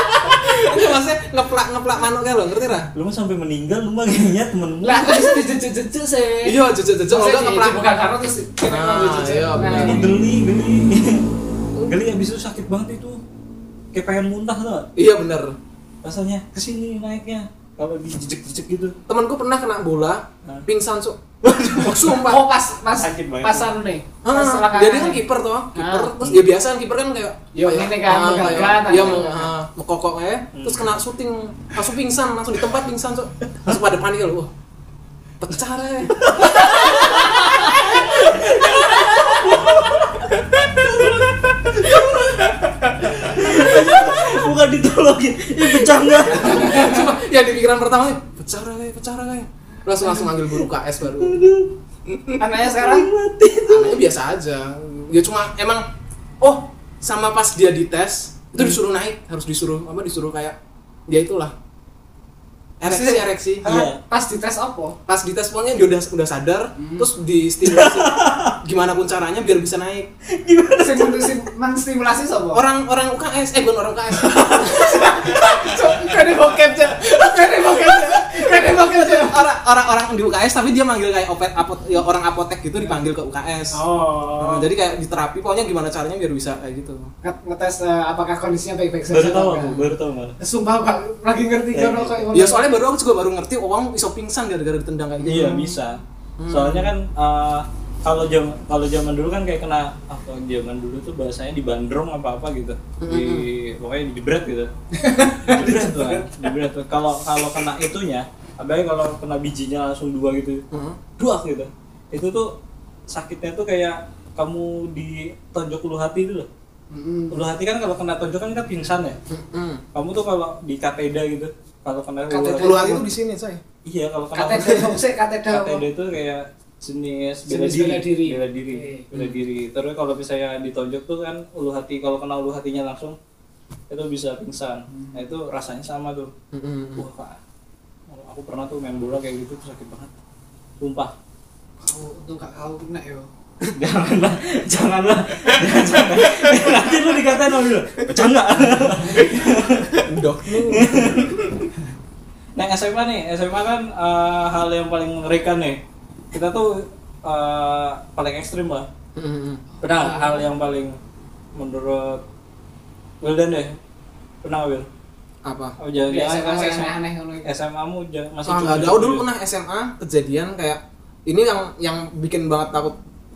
maksudnya ngeplak ngeplak manuk kayak lo, ngerti lah? Lu mah sampai meninggal lu mah kayaknya temenmu. Lah, bisa dijejek-jejek sih. Iya, Maksudnya enggak di- ngeplak. bukan karena terus kita Nah, iya, Nah, benar. Ini geli, geli. geli habis itu sakit banget itu. Kayak pengen muntah tuh. Iya bener. Rasanya ke sini naiknya. Kalau dijejek-jejek gitu. Temanku pernah kena bola, Hah? pingsan cok. Sumpah. Oh pas pas Sakit banget. pas anu nih. Ah, Pas jadi kan kiper toh, kiper. Ah. Terus dia biasa kan kiper kan kayak Yo, kayak, ini kan, ah, Iya, kan. mau ah, mekokok ya. Terus kena syuting, langsung pingsan, langsung di tempat pingsan cok. Langsung pada panik loh. Wah. Pecah deh. Bukan ditolongin. Ini pecah enggak? Cuma yang di pikiran pertama pecah deh, pecah deh. Langsung langsung manggil guru KS baru. Anaknya sekarang Anaknya biasa aja. Ya cuma emang oh sama pas dia dites itu disuruh naik, harus disuruh apa disuruh kayak ya itulah. Ereksi, ereksi. Iya. pas dites apa? Pas dites pokoknya dia udah udah sadar, terus distimulasi gimana pun caranya biar bisa naik. Sing mensi- menstimulasi sapa? Orang orang UKS, eh bukan orang UKS. Kene bokep aja. Kene bokep aja. Kene bokep aja. orang orang orang di UKS tapi dia manggil kayak opet apot ya orang apotek gitu dipanggil ke UKS. Oh. Nah, jadi kayak di terapi pokoknya gimana caranya biar bisa kayak gitu. Nge- ngetes eh, apakah kondisinya baik-baik saja. Baru tahu baru tahu. Sumpah Pak, lagi ngerti Ya, kan kayak Ya soalnya baru aku juga baru ngerti orang iso pingsan gara-gara ditendang kayak gitu. Iya bisa. Soalnya kan eh, kalau jam kalau zaman dulu kan kayak kena apa zaman dulu tuh bahasanya dibandrong apa apa gitu. Di pokoknya dibret gitu. Tuh kan dibret tuh kalau kalau kena itunya apalagi kalau kena bijinya langsung dua gitu dua gitu. Itu tuh sakitnya tuh kayak kamu di tonjok ulu hati itu loh. Ulu hati kan kalau kena tonjok kan kan pingsan ya. Kamu tuh kalau di kateda gitu kalau kena ulu Kateda. hati Puluh hati itu di sini, say. iya kalau kena sih, kateda. KTD itu kayak jenis bela diri, bela diri. bela diri, Oke. bela diri. Terus kalau misalnya ditonjok tuh kan ulu hati, kalau kena ulu hatinya langsung itu bisa pingsan. Nah itu rasanya sama tuh. Heeh. Wah pak, aku pernah tuh main bola kayak gitu tuh sakit banget. Sumpah. Kau untung gak kau kena yo. (laughs) janganlah, janganlah, jangan, jangan. Nanti lu dikatain sama lu, pecah nggak? Dok lu. Nah SMA nih, SMA kan eh, hal yang paling mengerikan nih. Kita tuh eh, paling ekstrim lah. Heeh. Pernah nggak hal yang paling menurut Wildan deh? Pernah Wil? Apa? Oh, jangan masih SMA, aneh-aneh ngono iki. SMA mu masih Ah, cuma nggak. Aku dulu pernah SMA kejadian kayak ini yang yang bikin banget takut.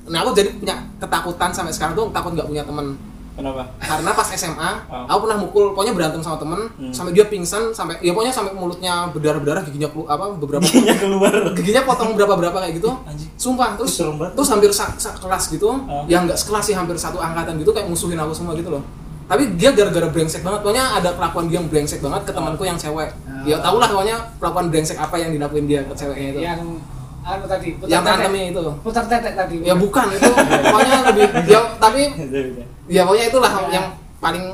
Nah aku jadi punya ketakutan sampai sekarang tuh takut nggak punya teman. Kenapa? karena pas SMA Oh. aku pernah mukul pokoknya berantem sama temen Hmm. sampai dia pingsan sampai ya pokoknya sampai mulutnya berdarah berdarah giginya kelu- apa beberapa Giginya keluar. giginya potong berapa berapa kayak gitu Anjing. sumpah terus terus hampir sa, sa- kelas gitu Oh. yang nggak sekelas sih hampir satu angkatan gitu kayak musuhin aku semua gitu loh tapi dia gara-gara brengsek banget pokoknya ada kelakuan dia yang brengsek banget ke temanku yang cewek Oh. ya tau lah pokoknya kelakuan brengsek apa yang dilakuin dia ke ceweknya itu yang anu tadi putar yang tetek. itu putar tetek tadi ya bukan itu pokoknya lebih ya tapi (laughs) ya pokoknya itulah Ya. yang paling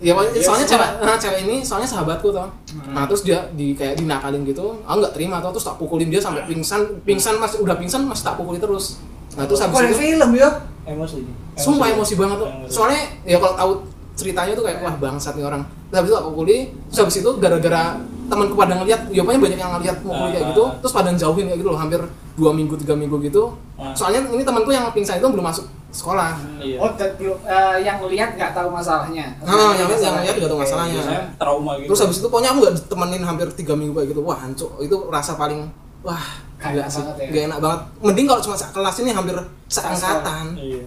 ya pokoknya Ya, soalnya cewek nah, cewek ini soalnya sahabatku tuh Hmm. nah terus dia di kayak dinakalin gitu aku nggak terima tuh terus tak pukulin dia sampai pingsan pingsan masih udah pingsan masih tak pukulin terus nah terus habis itu film ya Emosi. sumpah emosi banget tuh Emosi. soalnya ya kalau tahu ceritanya tuh kayak wah bangsat nih orang terus habis itu aku pukuli terus habis itu gara-gara temanku pada ngeliat ya pokoknya banyak yang ngeliat mukul kayak Ah. gitu terus pada jauhin kayak gitu loh hampir dua minggu tiga minggu gitu Ah. soalnya ini temanku yang pingsan itu belum masuk sekolah Iya. oh belum eh, yang lihat nggak tahu masalahnya Nah, yang lihat- yang lihat nggak tahu masalahnya. Trauma gitu. Terus habis itu pokoknya aku nggak ditemenin hampir tiga minggu kayak gitu. Wah, hancur. Itu rasa paling wah Gak gila enak sih. banget ya. Gak enak banget. Mending kalau cuma kelas ini hampir seangkatan. Iya.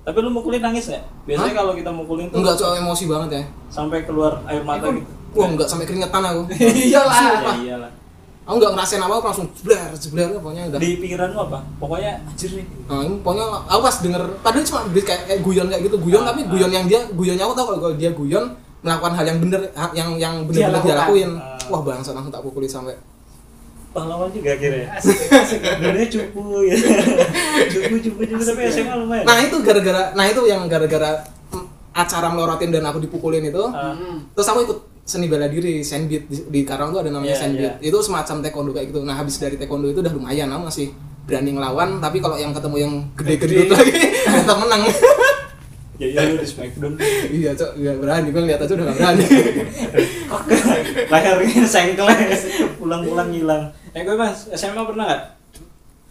Tapi lu mukulin nangis nggak? Biasanya kalau kita mukulin tuh Enggak cowok emosi banget ya. sampai keluar air mata gitu. Wah, enggak sampai keringetan aku. (laughs) iyalah Ya iyalah. Aku nggak ngerasain apa, aku langsung jebler, jebler pokoknya udah. Di pikiranmu apa? Pokoknya anjir nih. Nah, ini pokoknya aku pas denger, padahal cuma kayak, kayak guyon kayak gitu, guyon Ah, tapi ah. guyon yang dia, guyonnya aku tau kalau dia guyon melakukan hal yang bener, yang yang bener-bener dia, lakukan. lakuin. Ah. Wah bangsa langsung tak pukulin sampai. Pahlawan juga kira ya. asik asik Sebenarnya cupu ya. cupu cupu cupu tapi SMA lumayan. Nah itu gara-gara, nah itu yang gara-gara mm, acara melorotin dan aku dipukulin itu. Hmm. Terus aku ikut seni bela diri sandbeat di, di Karang tuh ada namanya Iya, sandbeat. iya. Itu semacam taekwondo kayak gitu. Nah habis dari taekwondo itu udah lumayan, aku masih berani ngelawan. Tapi kalau yang ketemu yang gede-gede Gede. lagi, (laughs) tetap menang. Ya ya lu di Smackdown. iya cok, nggak berani. Gue lihat aja udah gak berani. (laughs) Lehernya sengkel pulang-pulang hilang. Eh gue mas, SMA pernah nggak?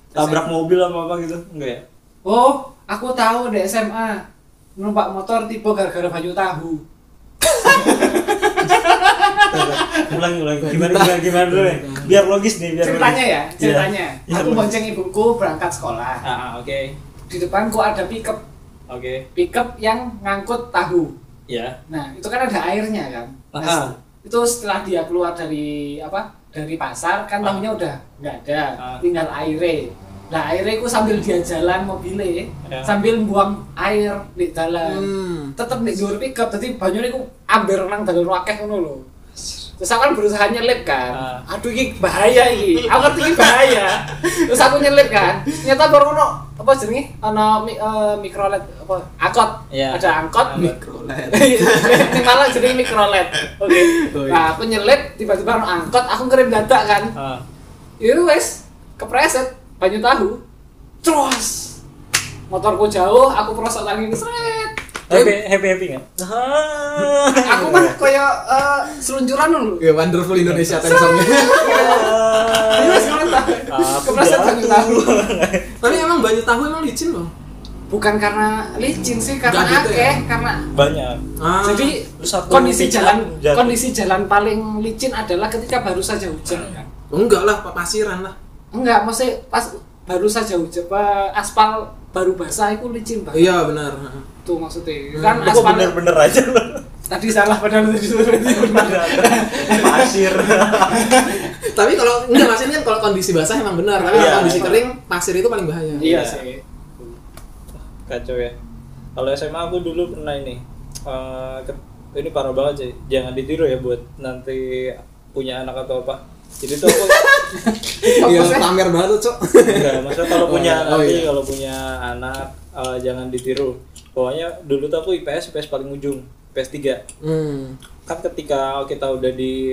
Tabrak mobil apa apa gitu? Enggak ya? oh aku tahu deh SMA numpak motor tipe gara-gara baju tahu Ulang ulang. Gimana gimana gimana dulu ya? Biar logis nih, biar ceritanya logis. ya ceritanya Iya. aku Iya, bonceng ibuku berangkat sekolah Ah, ah, oke. di depanku ada pickup Oke. pickup yang ngangkut tahu Ya. nah itu kan ada airnya kan nah, Ah. itu setelah dia keluar dari apa dari pasar kan Ah. tahunya udah nggak ada Ah. tinggal airnya nah airnya itu sambil dia jalan mobilnya Ya. sambil buang air di jalan Hmm. tetep nih dhuwur pickup dadi banyune iku amber nang dalan wakeh ngono lho. Terus aku kan berusaha nyelip kan. Ah. Aduh iki bahaya iki. Aku ngerti iki bahaya. Terus aku nyelip kan. Ternyata baru ono apa jenenge? Ono mi, eh, mikrolet apa angkot. Iya. Ada angkot. Mikrolet. Ini malah jenenge mikrolet. Oke. Oh, iya. Nah, aku nyelip tiba-tiba ono angkot, aku ngerem dadak kan. Ah. Itu wes kepreset banyu tahu. Terus motorku jauh, aku prosok lagi seret. Happy happy happy nggak? aku mah koyo eh, seluncuran dulu. Ya wonderful Indonesia. Aku Kepreset banyu tahu. Tapi emang banyu tahu emang licin loh. Bukan karena licin sih, karena gitu akeh, ya? karena Banyak. Ah. jadi kondisi jalan jatuh. kondisi jalan paling licin adalah ketika baru saja hujan kan. Oh, enggak lah, Pak pasiran lah. Enggak, maksudnya pas baru saja hujan, aspal baru basah itu licin banget. Iya benar. Itu maksudnya. Hmm. Kan Kok aspal bener-bener aja lu. tadi salah padahal tadi (laughs) benar. Pasir. (laughs) Tapi kalau enggak maksudnya kan kalau kondisi basah emang benar, tapi Iya. kalau kondisi kering pasir itu paling bahaya. Iya Iya. sih. Kacau ya. Kalau SMA aku dulu pernah ini. ke- ini parah banget sih. Jangan ditiru ya buat nanti punya anak atau apa. Jadi tuh aku (laughs) Iya, Fokusnya- pamer banget tuh, Cok. enggak, maksudnya kalau Oh, punya oh, nanti iya. kalau punya anak eh, jangan ditiru. Pokoknya dulu tuh aku IPS IPS paling ujung, IPS 3. Hmm. Kan ketika kita udah di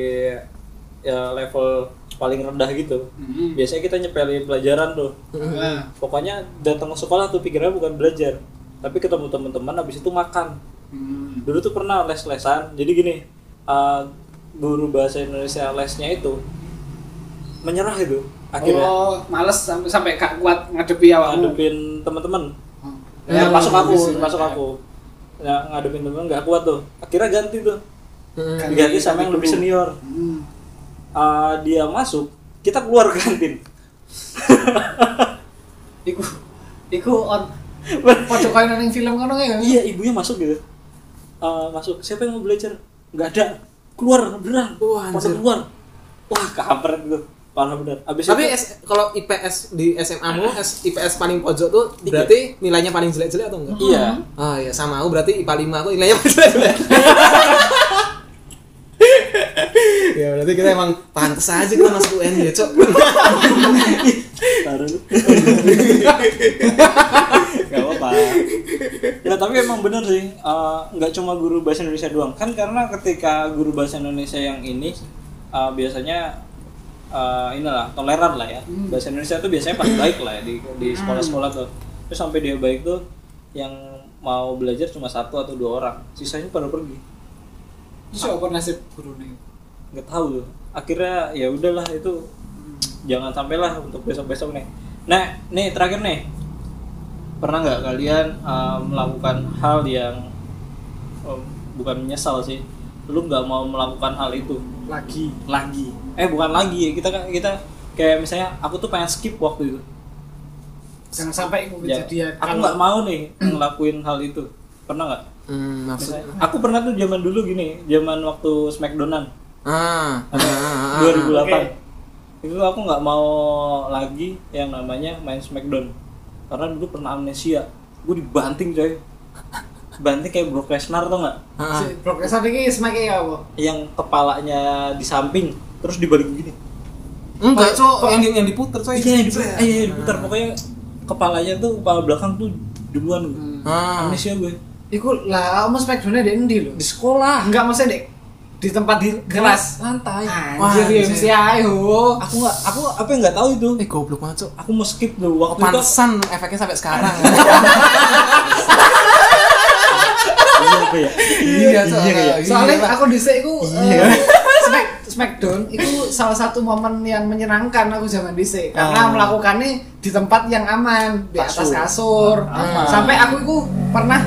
ya, level paling rendah gitu, Hmm. biasanya kita nyepelin pelajaran tuh. Nah, Pokoknya datang ke sekolah tuh pikirnya bukan belajar, tapi ketemu teman-teman habis itu makan. hmm. Dulu tuh pernah les-lesan. Jadi gini, uh, guru bahasa Indonesia lesnya itu menyerah itu akhirnya Oh, males sampai sampai gak kuat ngadepi awakmu. ngadepin teman-teman. Oh. Ya, Ya, masuk aku, bisa. masuk aku. Ya, ngadepin teman nggak kuat tuh. Akhirnya ganti tuh. Hmm. Ganti- sama yang lebih senior. Hmm. Uh, dia masuk, kita keluar kantin. (laughs) Iku iku on pojok kaya nang film kono ya. iya, ibunya masuk gitu. eh, masuk siapa yang mau belajar nggak ada keluar beneran pada anjir. keluar wah kampret gitu parah bener abis Tapi itu kalau IPS di SMA mu IPS paling pojok tuh berarti nilainya paling jelek-jelek atau enggak? iya Ah ya sama aku berarti IPA 5 aku nilainya paling jelek-jelek. (laughs) ya berarti kita emang pantas aja kita masuk UN ya, Cok. Baru. (laughs) Gak apa-apa. Ya tapi emang bener sih, eh, nggak cuma guru bahasa Indonesia doang. Kan karena ketika guru bahasa Indonesia yang ini eh, biasanya eh, inilah toleran lah ya. Bahasa Indonesia tuh biasanya pas baik lah ya di di sekolah-sekolah tuh. Terus sampai dia baik tuh yang mau belajar cuma satu atau dua orang, sisanya pada pergi. Terus apa nasib guru nih? nggak tahu tuh akhirnya ya udahlah itu jangan sampailah untuk besok besok nih nah nih terakhir nih pernah nggak kalian uh, melakukan hal yang um, bukan menyesal sih lu nggak mau melakukan hal itu. Lagi. lagi. Eh bukan lagi. Kita kita kayak misalnya aku tuh pengen skip waktu itu. Jangan sampai itu Ya, kejadian. aku nggak mau nih ngelakuin hal itu. Pernah nggak? Hmm, Misalnya, aku pernah tuh zaman dulu gini zaman waktu Smackdownan. Ah, ah, ah, ah, 2008 Oke. itu aku nggak mau lagi yang namanya main Smackdown. Karena dulu pernah amnesia. Gue dibanting coy banting kayak Brock Lesnar tau nggak ah. Si Brock Lesnar ini semakin ya apa? yang kepalanya di samping terus dibalik begini Enggak, Kok- Cok, yang yang diputer, Cok. iya yang diputar iya yang diputar pokoknya kepalanya tuh kepala belakang tuh duluan gue Ah. amnesia gue Iku lah, kamu Smackdown-nya di endi lho? di sekolah Enggak maksudnya dek di tempat di kelas. lantai Wah, Anjir, anjir. MCI ho. aku nggak aku apa yang nggak tahu itu Eh, goblok banget, Cok. aku mau skip tuh waktu itu Pantesan efeknya sampai sekarang. (laughs) iya ya Iya, iya. Soalnya Pak. aku dhisik iku Iya. eh, Smack Smackdown itu salah satu momen yang menyenangkan aku zaman dhisik karena Ah. melakukannya di tempat yang aman, di atas Kasur. Aman. Sampai aku itu pernah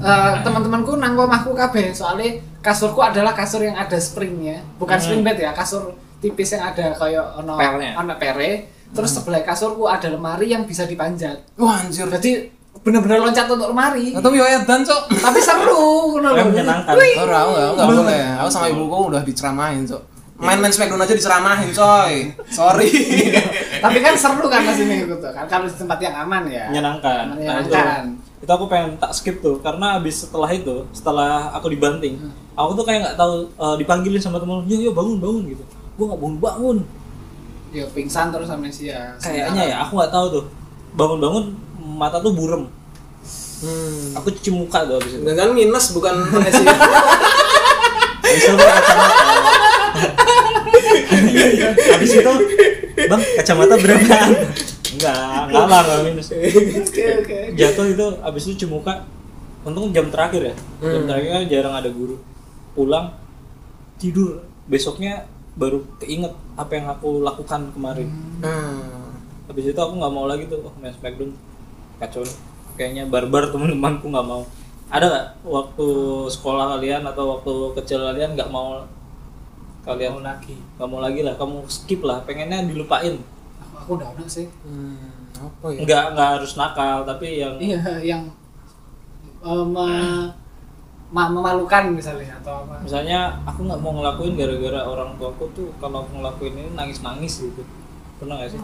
eh, teman-temanku nang omahku kabeh soalnya kasurku adalah kasur yang ada springnya, bukan Hmm. spring bed ya, kasur tipis yang ada kayak ono ono pere. Terus sebelah kasurku ada lemari yang bisa dipanjat. Wah, anjir. Jadi bener-bener loncat untuk lemari. Atau yo edan, Cok. Tapi seru, ngono Kayak lho. menyenangkan. Ora, aku enggak, enggak boleh. Aku sama ibuku udah diceramahin, Cok. Main-main Smackdown aja diceramahin, coy. Sorry. (laughs) Tapi kan seru kan masih gitu kan kalau di tempat yang aman ya. menyenangkan. Nah, itu, Menyenangkan. itu aku pengen tak skip tuh karena abis setelah itu, setelah aku dibanting, Hmm. aku tuh kayak nggak tahu eh, dipanggilin sama temen, yo yo bangun bangun gitu. Gue nggak bangun bangun. Ya pingsan terus amnesia. Kayaknya ya aku nggak tahu tuh. Bangun bangun mata tuh burem. Hmm. Aku cuci muka tuh abis itu. Dan kan minus bukan. (laughs) Abis itu pakai kacamata. Abis itu, bang kacamata berapa? Enggak, enggak lah, enggak minus. (laughs) Oke oke. jatuh itu abis itu cuci muka untung jam terakhir ya jam Hmm. terakhir kan jarang ada guru pulang tidur besoknya baru keinget apa yang aku lakukan kemarin Hmm. habis itu aku nggak mau lagi tuh oh, main Smackdown kacau nih. kayaknya barbar teman-temanku nggak mau ada nggak waktu sekolah kalian atau waktu kecil kalian nggak mau kalian Mau lagi. nggak mau lagi lah kamu skip lah pengennya dilupain Aku, aku udah ada sih. Hmm. Apa ya? nggak nggak harus nakal tapi yang Iya yang eh, me- ma- memalukan misalnya atau apa. misalnya aku nggak mau ngelakuin gara-gara orang tuaku tuh kalau aku ngelakuin ini nangis-nangis gitu pernah nggak sih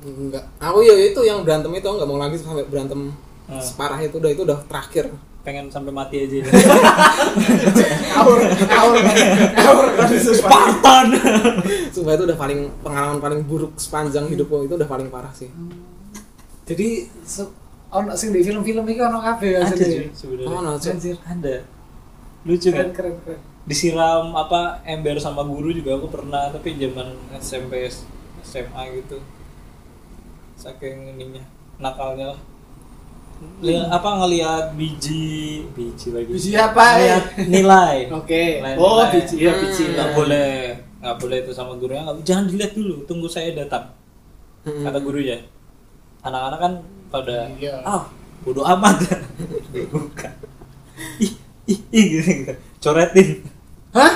Enggak. Aku ya itu yang berantem itu enggak mau lagi sampai berantem Hmm. separah itu udah itu udah terakhir. pengen sampai mati aja Kaur, kaur, kaur. Spartan Sumpah itu udah paling pengalaman paling buruk sepanjang hidupku itu udah paling parah sih. Jadi se- ono sing di film-film iki ono kabeh cuy sebenarnya Oh, no, Cok. Anjir. ada lucu Keren kan keren keren. disiram apa ember sama guru juga aku pernah tapi zaman SMP SMA gitu saking ininya nakalnya lah Li- apa ngelihat biji biji lagi Biji apa, eh? nilai (laughs) Oke. Nilai- Oh, nilai. biji ya biji. Hmm. nggak boleh nggak boleh itu sama gurunya nggak jangan dilihat dulu tunggu saya datang Hmm. kata gurunya anak-anak kan pada Iya. ah bodoh amat (laughs) bukan ih ih ih gitu, gitu. coretin Hah?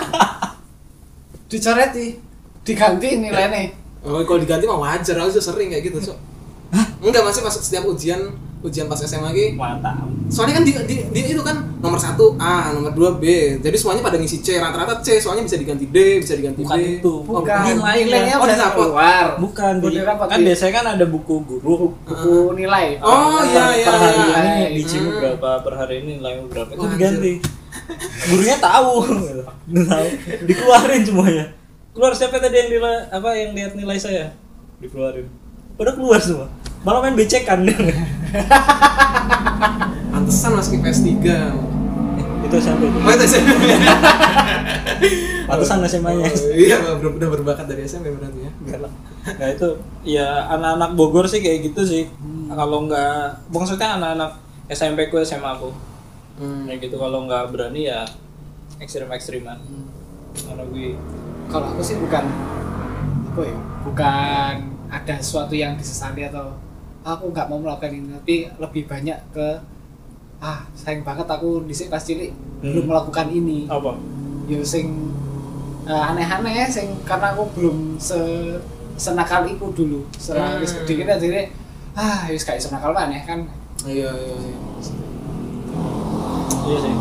Dicoreti, diganti nilainya. Oh, kalau diganti mah wajar, juga sering kayak gitu, Cok. Enggak, masih masuk setiap ujian ujian pas SMA lagi. Mantap soalnya kan di, di, di- itu kan nomor satu A nomor dua B. Jadi semuanya pada ngisi C rata-rata C. Soalnya bisa diganti D bisa diganti Bukan B itu. Oh, Bukan, nilainya. nilainya Oh, udah keluar. bukan di, kan di- biasanya kan ada buku guru buku nilai. Oh, iya, iya, per hari iya. ini di Cimu Hmm. berapa per hari ini nilaimu berapa. Itu diganti. Gurunya tahu. Tahu. Dikeluarin semuanya. Keluar siapa tadi yang nilai apa yang lihat nilai saya? Dikeluarin. Udah keluar semua malah main becekan (laughs) pantesan masuk IPS 3 itu siapa itu oh itu sih (laughs) pantesan SMA-nya Oh, iya udah, udah berbakat dari SMP berarti ya lah. Nah itu ya anak-anak Bogor sih kayak gitu sih. Kalau nggak, maksudnya anak-anak SMP ku SMA aku. hmm. Kayak gitu kalau nggak berani ya ekstrim-ekstriman. Karena gue Kalau aku sih bukan apa ya? Bukan ada sesuatu yang disesali atau aku nggak mau melakukan ini, tapi lebih banyak ke ah sayang banget aku di pas cilik Hmm. belum melakukan ini. apa? ya sing eh, aneh-aneh sing karena aku belum se senakal iku dulu setelah Hmm. gede kita jadi ah wis kayak senakal aneh kan iya iya iya Iya sih.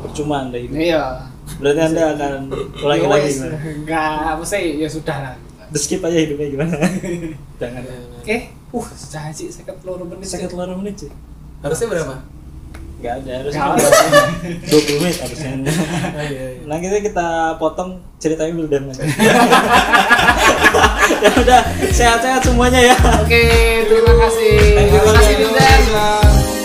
Percuma anda ini. iya Berarti anda akan ulangi Ya lagi enggak apa sih ya sudah lah skip aja hidupnya gimana? (laughs) Jangan. Iya, iya. Oke uh sudah sih saya telur menit Sakit luar menit sih. harusnya berapa Gak ada harusnya ada. 20 (laughs) menit harusnya. oh, (laughs) iya, iya. Nah kita kita potong ceritanya Wildan (laughs) aja. ya udah sehat-sehat semuanya ya. oke terima kasih terima kasih. Dinda.